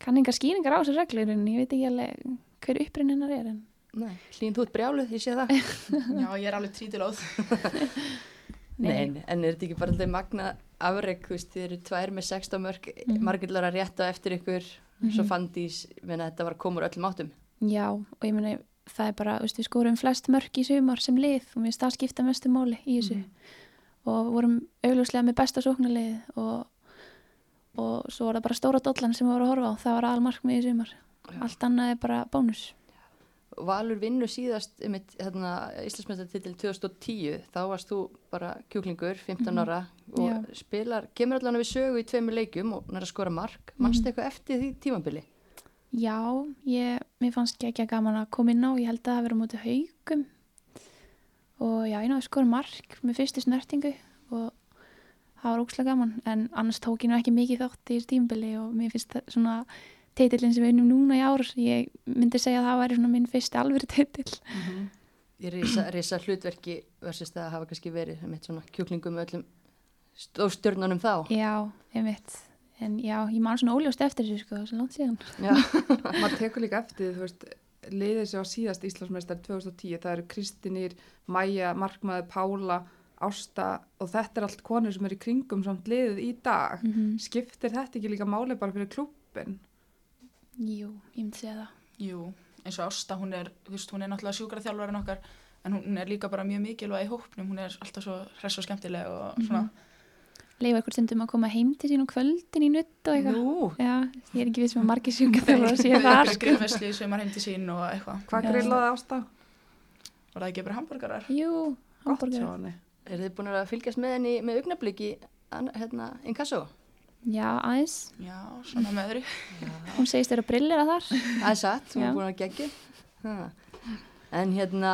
kann engar skýringar á þessu reglu en ég veit ekki alveg hver upprinn hennar er en Nei, hlýn þú ert brjáluð, ég sé það. Já, ég er alveg trítilóð. Nei, nei, en er þetta ekki bara alltaf magna afreg, þú veist, þið eru tvær með 16 mörg, mm Mhm. margillar að rétta eftir ykkur, svo Mhm. fandís, menna þetta var að koma úr öllum áttum. Já, og ég meni, það er bara, við skorum flest mörk í sumar sem lið og mér finnst það skipta mestu máli í þessu Mhm. og vorum augljóslega með besta sóknarlið og, og svo var það bara stóra dollan sem við vorum að horfa á, það var almarkmið í sumar. Já. Allt annað er bara bónus. Valur vinnu síðast um eitt Íslandsmeistartitil 2010 þá varst þú bara kjúklingur 15 Mhm. ára og Já. spilar kemur allan við sögu í tveimur leikjum og nær að skora mark mannstu Mhm. eitthvað eftir því tímabili? Já, ég, mér fannst ekki gaman að koma inn á, ég held að það verið móti haugum og já, ég náðu skora mark með fyrstu snertingu og það var ókslega gaman. En annars tók ég nú ekki mikið þátt í tímbili og mér finnst það svona titillin sem við unnum núna í ár ég myndi segja að það væri svona minn fyrsti alvöru titill. Í risa, risa hlutverki versus það að hafa kannski verið með svona kjúklingum öllum stórstjörnunum þá. Já, ég veit en já, ég man svona óljóst eftir þessu sko, svo langt síðan Já, maður tekur líka eftir því, þú veist, liðið sem var síðast Íslandsmeistar 2010, það eru Kristinýr, Maja, Markmaður, Pála, Ásta og þetta er allt konur sem eru í kringum samt liðið í dag. mm Skiptir þetta ekki líka máli bara fyrir klubbin? Jú, ég myndi segja það Jú, eins og Ásta, hún er, þú veist, hún er náttúrulega sjúkraþjálfarinn okkar, en hún er líka bara mjög mikilvæg í hópnum, hún er alltaf svo hress og skemmtileg og svona. Leifa ykkur stundum að koma heim til sín á kvöldin í nutt og eitthvað nú, Já, ég er ekki við sem að margir sjúka þjálfur að sé sko. grillvesli sem er heim til sín og eitthvað. Hvað grillaði Ásta? Var það ekki bara hambúrgarar? Jú, Gott hjá hambúrgar henni. er þið búin að fylgjast með henni með augnabliki hérna, inkasso? Já, aðeins, Já, svona með öðru. hún segist þeirra brillera þar Það er satt, hún er búin að gegja ha. En hérna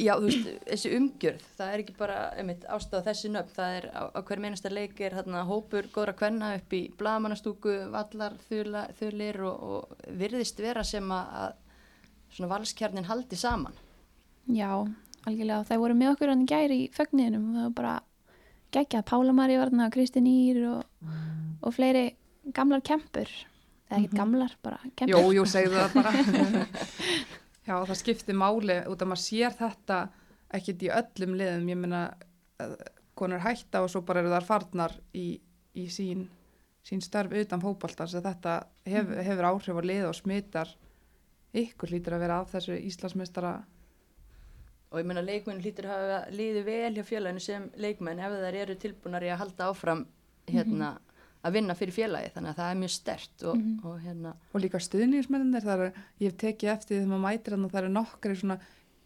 Já, þú veist, þessi umgjörð það er ekki bara, einmitt, ástæða þessi nöfn það er á, á hver meinasta leik er hérna, hópur góðra kvenna upp í blagamannastúku vallar, þula, þulir og, og virðist vera sem að, að svona valskjarnin haldi saman. Já, algjörlega, það voru með okkur hann gæri í fögniðinum og það var bara geggjað, Pála Marí var þarna, Kristín Ír og, og fleiri gamlar kempur. Eða ekkert gamlar, bara kempur. Jú, jú, segðu það bara. Já, það skiptir máli út að maður sér þetta ekkert í öllum liðum. Ég meina, konur hætta og svo bara eru þar farnar í, í sín, sín störf utan fótboltar. Svo þetta hef, hefur áhrif á lið og smitar ykkur lítur að vera af þessu Íslandsmeistara. og ég meina leikmenn hlýtur að líði vel hjá félaginu sem leikmenn ef þær eru tilbúnar í að halda áfram hérna, að vinna fyrir félagi þannig að það er mjög stert og, Mhm. og hérna Og líka stuðningsmennir, það er, ég hef tekið eftir því þegar maður mætir og það eru nokkri svona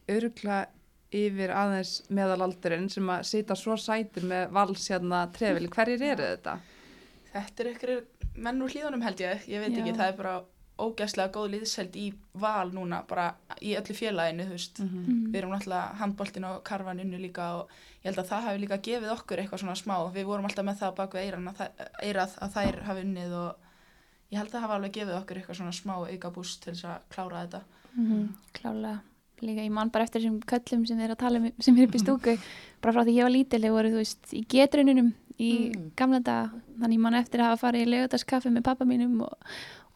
örgla yfir aðeins meðalaldurinn sem að sita svo sætir með vals hérna trefil. Hverjir eru þetta? Þetta er ykkur menn úr hlíðunum held ég, ég veit Já. ekki, það er bara ógæslega góð liðsheld í val núna, bara í öllu félaginu, þú veist. Mm. Við erum náttúrulega handboltin og karfan unnu líka og ég held að það hafi líka gefið okkur eitthvað svona smá. Við vorum alltaf með það bak við eiran að, eirað að þær hafi unnið og ég held að það hafi alveg gefið okkur eitthvað svona smá auka búst til þess að klára þetta. Mm Klálega, líka ég man bara eftir þessum köllum sem þeir eru að tala um sem er upp í stúku bara frá því ég var lítileg voru þú veist í getrununum í Mm. gamla daga þannig ég man eftir að hafa farið í legutarskaffi með pappa mínum og,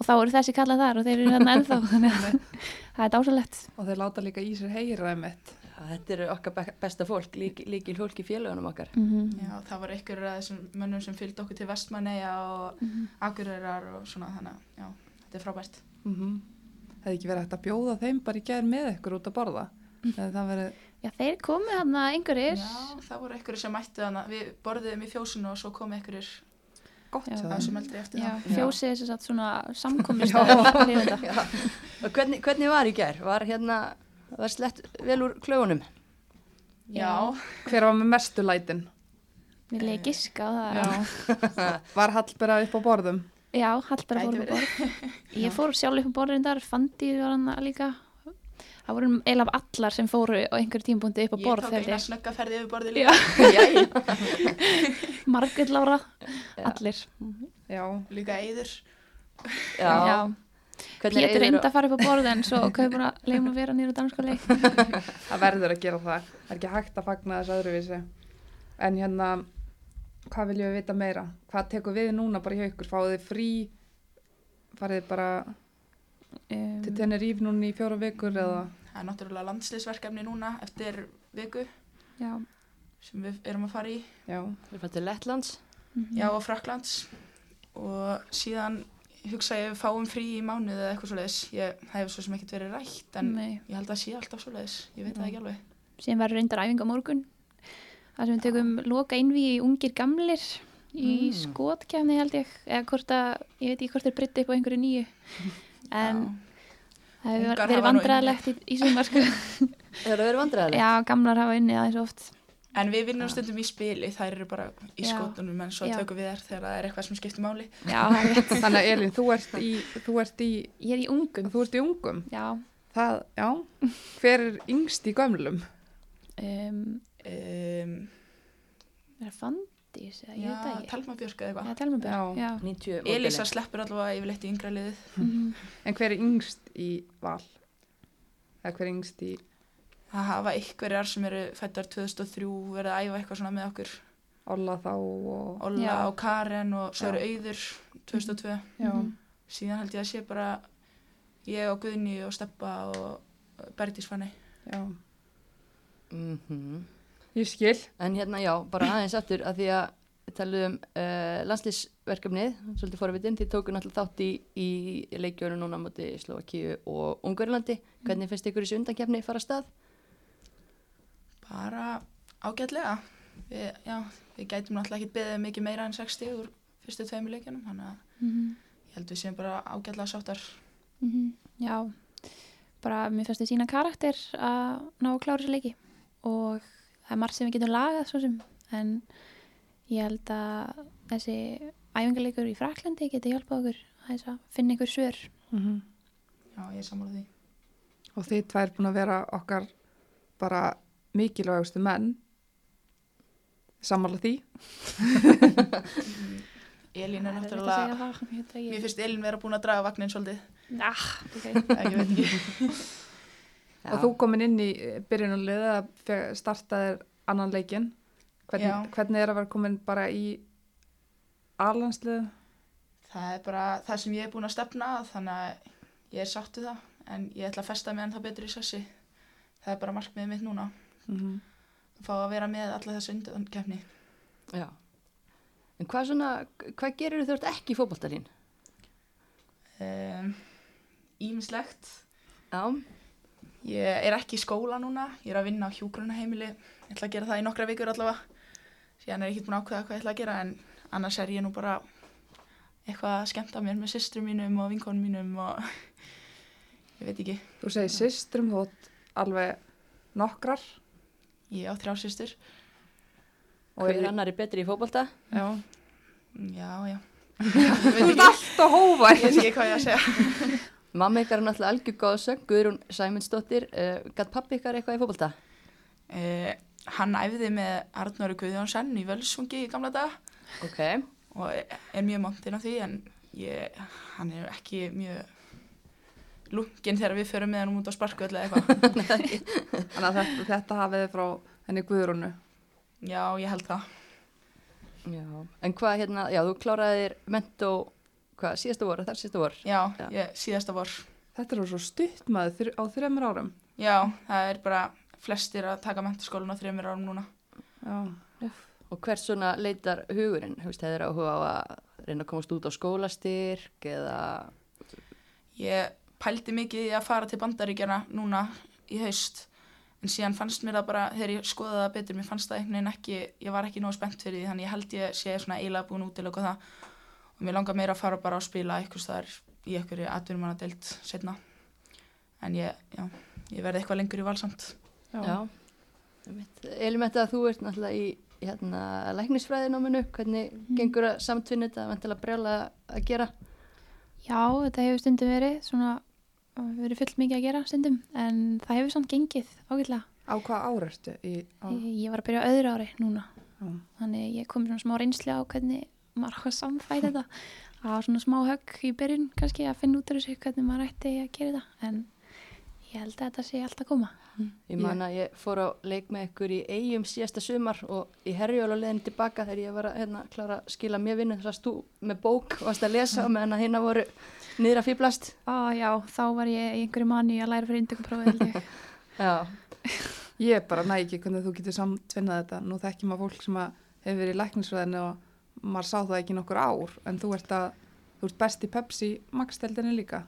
og þá eru þessi kallað þar og þeir eru þarna ennþá þannig að það er dásalegt Og þeir láta líka í sér heyra þetta eru okkar be- besta fólk lík, líkil fólk í félagunum okkar. Mm Já, það var ykkur af þessum mönnum sem fylgdi okkur til Vestmanneja og Mhm. Akureyrar og svona þannig að já, þetta er frábært. Mm Hefði ekki verið hægt að bjóða þeim bara í gær með ykkur út að borða. Það verið, Já, þeir komið þarna einhverjir. Já, það voru ykkur sem mættu þannig, við borðum í fjósinu og svo komu ykkur gott Já. hjá að þeim. sem eldri eftir Já, það. fjósið þess að svona samkomist hvernig, hvernig var í gær? Var hérna, var slett vel úr klöfunum? Já, Hver var með mestu lætin? Við leik giska á það. Var Hallbera upp á borðum? Já, Hallberg fór upp á borð Ég fór sjálf upp á borðin þar Fandi var hann líka Það voru eiginlega allar sem fóru á einhverjum tímpúndi upp á ég borð tók held eina ég. snöggaferði yfir borðið Já. líka. Margrét Lára, allir Já. Líka eyður. Já. Já. Hvernig Pétur á- að fara upp á borð en svo leiðum að vera nýra danskóli það verður að gera það það er ekki hægt að fagna þess öðruvísi en hérna hvað viljum við vita meira hvað tekur við núna bara hjá ykkur fáið þið frí farið þið bara um, til Tenerife núna í fjóra vikur eða Það er náttúrulega landsliðsverkefni núna eftir viku Já, sem við erum að fara í. já, Við fættum til Lettlands. mhm. Já, og Fraklands. Og síðan hugsa ég við fáum frí í mánuð eða eitthvað svoleiðis. Ég það hefur svo sem ekkert verið rætt en Nei. ég held að sé alltaf svoleiðis. Ég veit það ekki alveg. Síðan verður reyndar æfing á morgun þar sem við tökum loka innví í ungir gamlir í Mm. skotkefni held ég eða hvort að, ég veit ekki hvort þeir brytti upp á einhverju nýju en það hefur verið vandræðilegt í, í sumar sko. Það eru verið vandræðilegt. Já, gamlar hafa unnið aðeins oft. En við vinnum stundum í spili, þær eru bara í skotunum en svo tökum við þær þegar það er eitthvað sem skiptir máli. Já, þannig að Elín, þú ert í þú ert í, Ég er í ungum. Þú ert í ungum? Já, það, já, hver er yngst í gömlum? Um, Um, er það Fandís eða ég já, Telma Björk eða Já, eitthvað. telma björn Já. Já, 90 Elisa sleppur allavega yfirleitt í yngra liðið. Mhm. en hver er yngst í val eða hver er yngst í Það hafa ykkurjar sem eru fættar 2003 verið að æfa eitthvað svona með okkur. Olla þá og Olla Já. og Karen og svo eru Auður 2002. já, Mhm. Síðan held ég að sé bara ég og Guðni og Steppa og Bergdís Fanny. já, Mhm. Ég skil En hérna já, bara aðeins aftur að því að tala um uh, landslýsverkefnið, svolítið forvitin, þið tóku náttúrulega þátt í, í leikjöru núna á móti Slovakíu og Ungverlandi. Hvernig finnst ykkur þessu undankefni fara að stað? Bara ágætlega. Við, já, við gætum náttúrulega ekki beðið mikið meira en 60 úr fyrstu tveimur leikjunum, þannig að Mhm. ég held við séum bara ágætlega sáttar. Mhm, Já, bara mér fannst þið sína karakter að ná að klára þessu leiki og það er margt sem við getum lagað svo sem en ég held að þessi æfingarleikur í Fraklandi geti hjálpað okkur að finna einhver svör. mm Já, ég er sammála því. og þið tvær búin að vera okkar bara mikilvægustu menn sammála því Elín er Það náttúrulega, það, það mér finnst Elín vera búin að draga vagnin svolítið. Ah, ok. Ég veit ekki. og þú komin inn í byrjunarlið að fe- startaðir annan leikin hvernig, Já. hvernig er að vera komin bara í alhanslið Það er bara það sem ég er búin að stefna að, þannig að ég er sáttu það, en ég ætla að festa mig en það betur í sessi. Það er bara markmiðið mitt núna, mm -hmm. að fá að vera með alla þessu undan kefni. Já. En hvað svona, hvað gerir þú ert ekki í fótboltalín? Um, Ímislegt. Já. Ég er ekki í skóla núna, ég er að vinna á hjúgrunaheimili, ég ætla að gera það í nokkra vikur allavega. Síðan er ég ekki búin að ákveða hvað ég ætla að gera, en annars er ég nú bara eitthvað að skemmta mér með systrum mínum og vinkonum mínum og ég veit ekki, þú segir systrum þú átt alveg nokkrar ég á þrjá systur. og Hver er annari betri í fótbolta? já. Já, já. ég veit ekki, alltaf hófa ég veit ekki hvað ég að segja. Mamma ykkar er náttúrulega algjör góðsögn, Guðrún Sæmundsdóttir. Uh, Gatt pappi ykkar eitthvað í fótbolta? Uh, hann æfði með Arnóri Guðjónsson í Völsungi í gamla daga Ok. og er mjög montinn af því en ég, hann er ekki mjög lungin þegar við förum með hann út á sparku eða eitthvað. þannig að þetta, þetta hafið þið frá henni Guðrúnu Já, ég held það. Já. En hvað hérna, já, þú kláraðir mentó, hvað, síðasta vor, þar síðasta vor? Já, Já. Ég, síðasta vor. þetta er svo stutt maður þr á þreymur árum Já, það er bara flestir að taka mentaskólan á þreymur árum núna. já, Og hvers svona leitar hugurinn? Þú veist, hefur áhuga á að reyna að komast út á skólastyrk eða... Ég pældi mikið í að fara til bandaríkjana núna í haust en síðan fannst mér það bara, þegar ég skoðaði það betur, mér fannst það einhvern veginn ekki, ég var ekki nóg spennt fyrir því þannig ég held ég sé svona eiginlega búin út til okkur það og mér langar meira að fara bara að spila eitthvað staðar í einhverju atvinnumannadeild setna en ég, já, ég verði eitthvað lengur í valsamt. já. Já. Elimetta, þú ert náttúrulega í hérna, læknisfræðináminu, hvernig gengur að samtvinna þetta, vantilega brjála að gera? Já, þetta hefur stundum verið svona, verið fullt mikið að gera stundum en það hefur samt gengið ágætlega. á hvað ár ertu í, á, Ég, ég var að byrja á öðru ári núna já. þannig ég kom svona smá reynsli á hvernig að samfæta þetta. Það var svona smá högg í byrjun kannski að finna út úr þessu hvernig maður ætti að gera þetta en ég held að þetta sé alltaf koma. Ég man að ég fór á leik með ykkur í eigum síðasta sumar og í herjól og leðin tilbaka þegar ég var að hérna, klára að skila mér vinnu þess að stú með bók og að lesa og meðan að hérna voru niður að fýblast. Á já, þá var ég í einhverju manni að læra fyrir ég. Já, Ég bara næ ekki hvernig þú getur samtvinnað þetta. Nú þekkjum að fólk sem að hefur verið í læknisfræðinu og maður sá það ekki nokkur ár en þú ert, að, þú ert best í Pepsi Max-deldinni líka.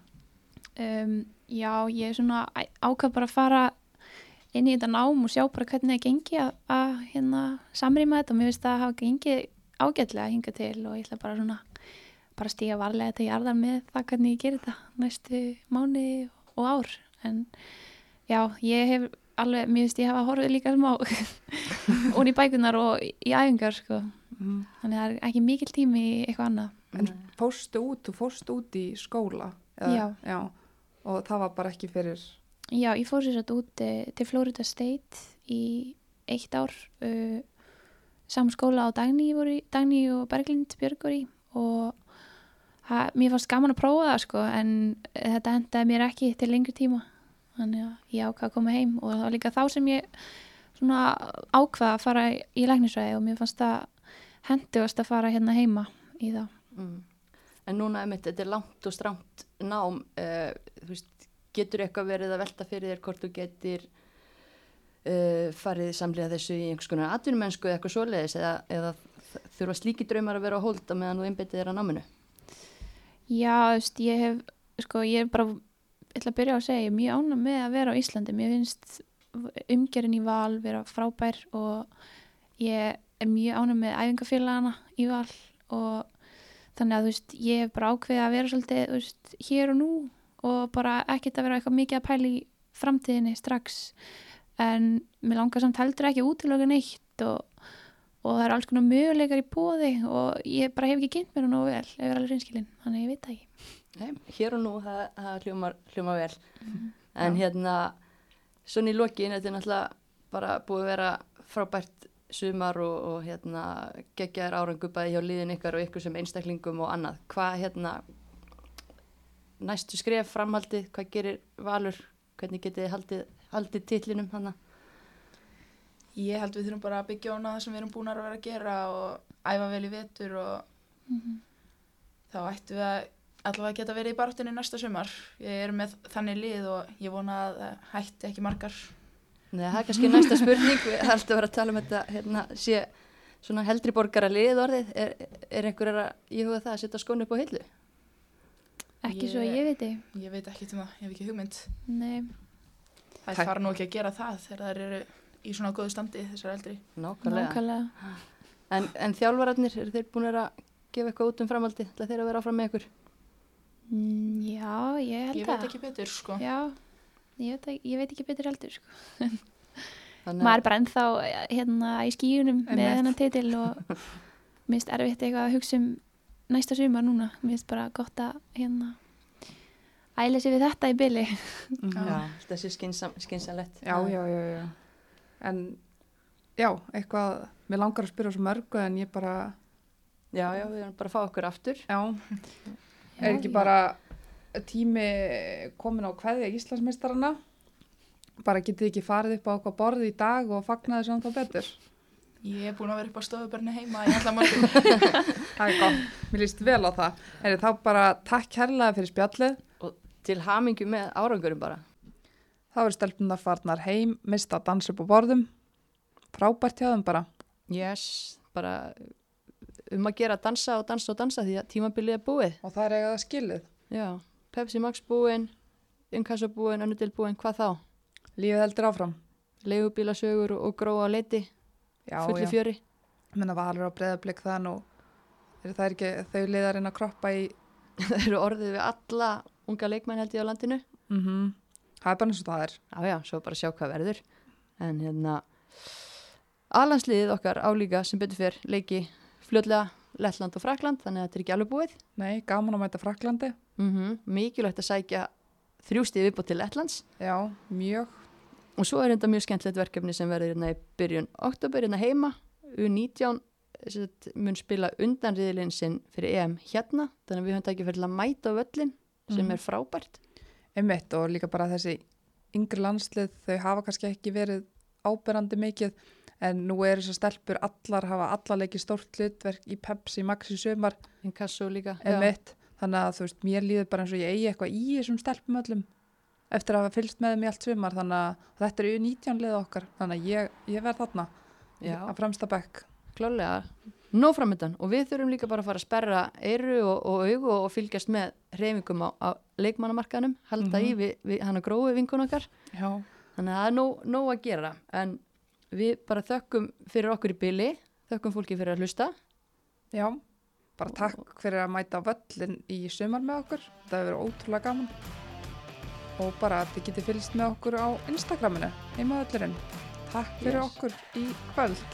um, Já, ég er svona á- ákvað bara að fara inn í þetta nám og sjá bara hvernig það gengi að, að hérna, samrýma þetta. Og mér finnst það að hafa gengið ágætlega að hinga til og ég ætla bara svona bara stíga varlega til jarðar með það hvernig ég gerir þetta næstu mánu og ár. En já, ég hef alveg, mér finnst ég hafa horfið líka smá og í bækunar og í æfingar sko, Mm. þannig að það er ekki mikil tími í eitthvað annað En fórstu út, þú fórstu út í skóla? eða- Já. Og það var bara ekki fyrir, Já, ég fór sér satt út til Florida State í eitt ár uh, saman skóla á í- Dagný og Berglind Björg voru í og ha, mér fannst gaman að prófa það sko en þetta endaði mér ekki til lengri tíma þannig að ég ákvað að koma heim og það var líka þá sem ég svona ákvað að fara í, læknisræði og mér fannst það hendugast að fara hérna heima í það. mm. en núna emitt, þetta er langt og strámt nám, uh, þú veist, getur eitthvað verið að velta fyrir þér hvort þú getur uh, farið samlega þessu í einhvers konar atvinnumennsku eða eitthvað svoleiðis eða, eða þurfa slíki draumar að vera á hólda meðan þú einbyttið þér að náminu? Já, þú veist, ég hef, sko, ég er bara, ég ætla að byrja að segja, ég er mjög ánum með að vera á Íslandi. Mér finnst umgerinn í val vera frábær og ég er mjög ánum með æfingafélagana í val og þannig að, þú veist, ég hef bara ákveðið að vera svolítið, veist, hér og nú og bara ekkert að vera eitthvað mikið að pæla í framtíðinni strax. En mér langar samt heldur ekki útiloka neitt og og það eru alls konar möguleikar í bóði og ég bara hef ekki kynnt mér nú vel ef ég er alveg reynskilin, þannig að ég veit það ekki Nei, hér og nú, það, það hljómar, hljómar vel. En hérna, svona í lokin, þetta er náttúrulega bara búið að vera frábært sumar og, og hérna, geggjaðir árangu bæði hjá liðin ykkar og ykkur sem einstaklingum og annað. Hvað hérna, næstu skref framhaldið, hvað gerir valur, hvernig getið þið haldið, haldið titlinum þannig? Ég held við þurfum bara að byggja ána það sem við erum búin að vera að gera og æfa vel í vetur og þá ættum við að allavega geta verið í baráttunni næsta sumar. Ég er með þannig lið og ég vona að það hætti ekki margar. Nei, það er kannski næsta spurning, við ætlum að vera að tala um þetta, hérna, sé svona heldri borgara lið orðið, er, er einhver að ég huga það að setja skónu upp á hillu? ekki Ég- svo að ég veit ég Ég veit ekki um það, ég hef ekki hugmynd. Nei, Það fara nú ekki að gera það þegar það eru í svona góðu standi þessar eldri. Nákvæmlega. nákvæmlega En, en þjálfararnir, eru þeir búin að gefa eitthvað út um framaldi? Það þeir að vera áfram með ykkur? Mm, Já, ég held Ég það veit ekki betur, sko. Já, ég veit, ég veit ekki betur heldur sko. Þannig maður er bara ennþá hérna í skíunum með þennan titil og minnst erfitt eitthvað að hugsa um næsta sumar núna minnst bara gott að hérna æla sér við þetta í byli Mhm. Já, þessi skynsam, skynsalett. Já, já, já, já. En já, eitthvað, mér langar að spyrja svo mörgu en ég bara, Já, já, við erum bara að fá okkur aftur. já, er ekki bara tími komin á kveðja Íslandsmeistarana? Bara getið ekki farið upp á okkar borð í dag og fagnaði samt þá betur? Ég er búin að vera upp á stofubarni heima í alla morgun. Það er gott, mér líst vel á það. Er þá bara takk kærlega fyrir spjallið. Til hamingju með árangurum bara. Þá er stelpunar farnar heim, mista að dansa upp á borðum. Frábært hjá þeim bara. Yes, bara um að gera að dansa og dansa og dansa því að tímabilið er búið. Og það er eiga það skilið. Já, Pepsi Max búin, Inkasso búin, Önnudil búin, hvað þá? Lífið heldur áfram. Leigubílasögur og, og gróa leiti, fulli já. fjöri. Menna valur á breyðablik það nú. Er það ekki þau liðarinn að kroppa í... Það eru orðið við alla unga leikmenn held ég á landinu. Mm Það er bara eins og það er. Já, já, svo bara sjá hvað verður. En hérna, alansliðið okkar álíka sem betur fyrr leiki fljótlega Lettland og Frakland, þannig að þetta er ekki alveg búið. Nei, gaman að mæta Fraklandi. Mm Mikilvægt að sækja þrjústið viðbútt til Lettlands. Já, mjög. Og svo er þetta mjög skemmtilegt verkefni sem verður hérna í byrjun oktober hérna heima, U19 sett, mun spila undanriðilinn sinn fyrir EM hérna, þannig að við höfum takið fyrir að mæta á völlin sem Mhm. er frábært. Einmitt og líka bara þessi yngri landslið, þau hafa kannski ekki verið áberandi mikið en nú eru þessar stelpur allar hafa allar leikið stórt hlutverk í Pepsi Max í sömar, Inkasso líka. einmitt þannig að þú veist, mér líður bara eins og ég eigi eitthvað í þessum stelpum öllum eftir að hafa fylgst með í allt sömar þannig að þetta er U19 lið okkar. Þannig að ég, ég verð þarna Já. að fremsta bekk. Klálega, nóg framöndan og við þurfum líka bara að fara að sperra eyru og, og augu og fylgjast með reyfingum á, á leikmannamarkaðnum, halda Mhm. í við, við hann að grófi vinkun okkar. Já, Þannig að það er nóg, nóg að gera. En við bara þökkum fyrir okkur í byli, þökkum fólki fyrir að hlusta. já bara takk fyrir að mæta völlin í sömar með okkur, það hefur verið ótrúlega gaman. Og bara að þið getið fylgst með okkur á Instagraminu, heima völlurinn. Takk fyrir Yes. okkur í kvöld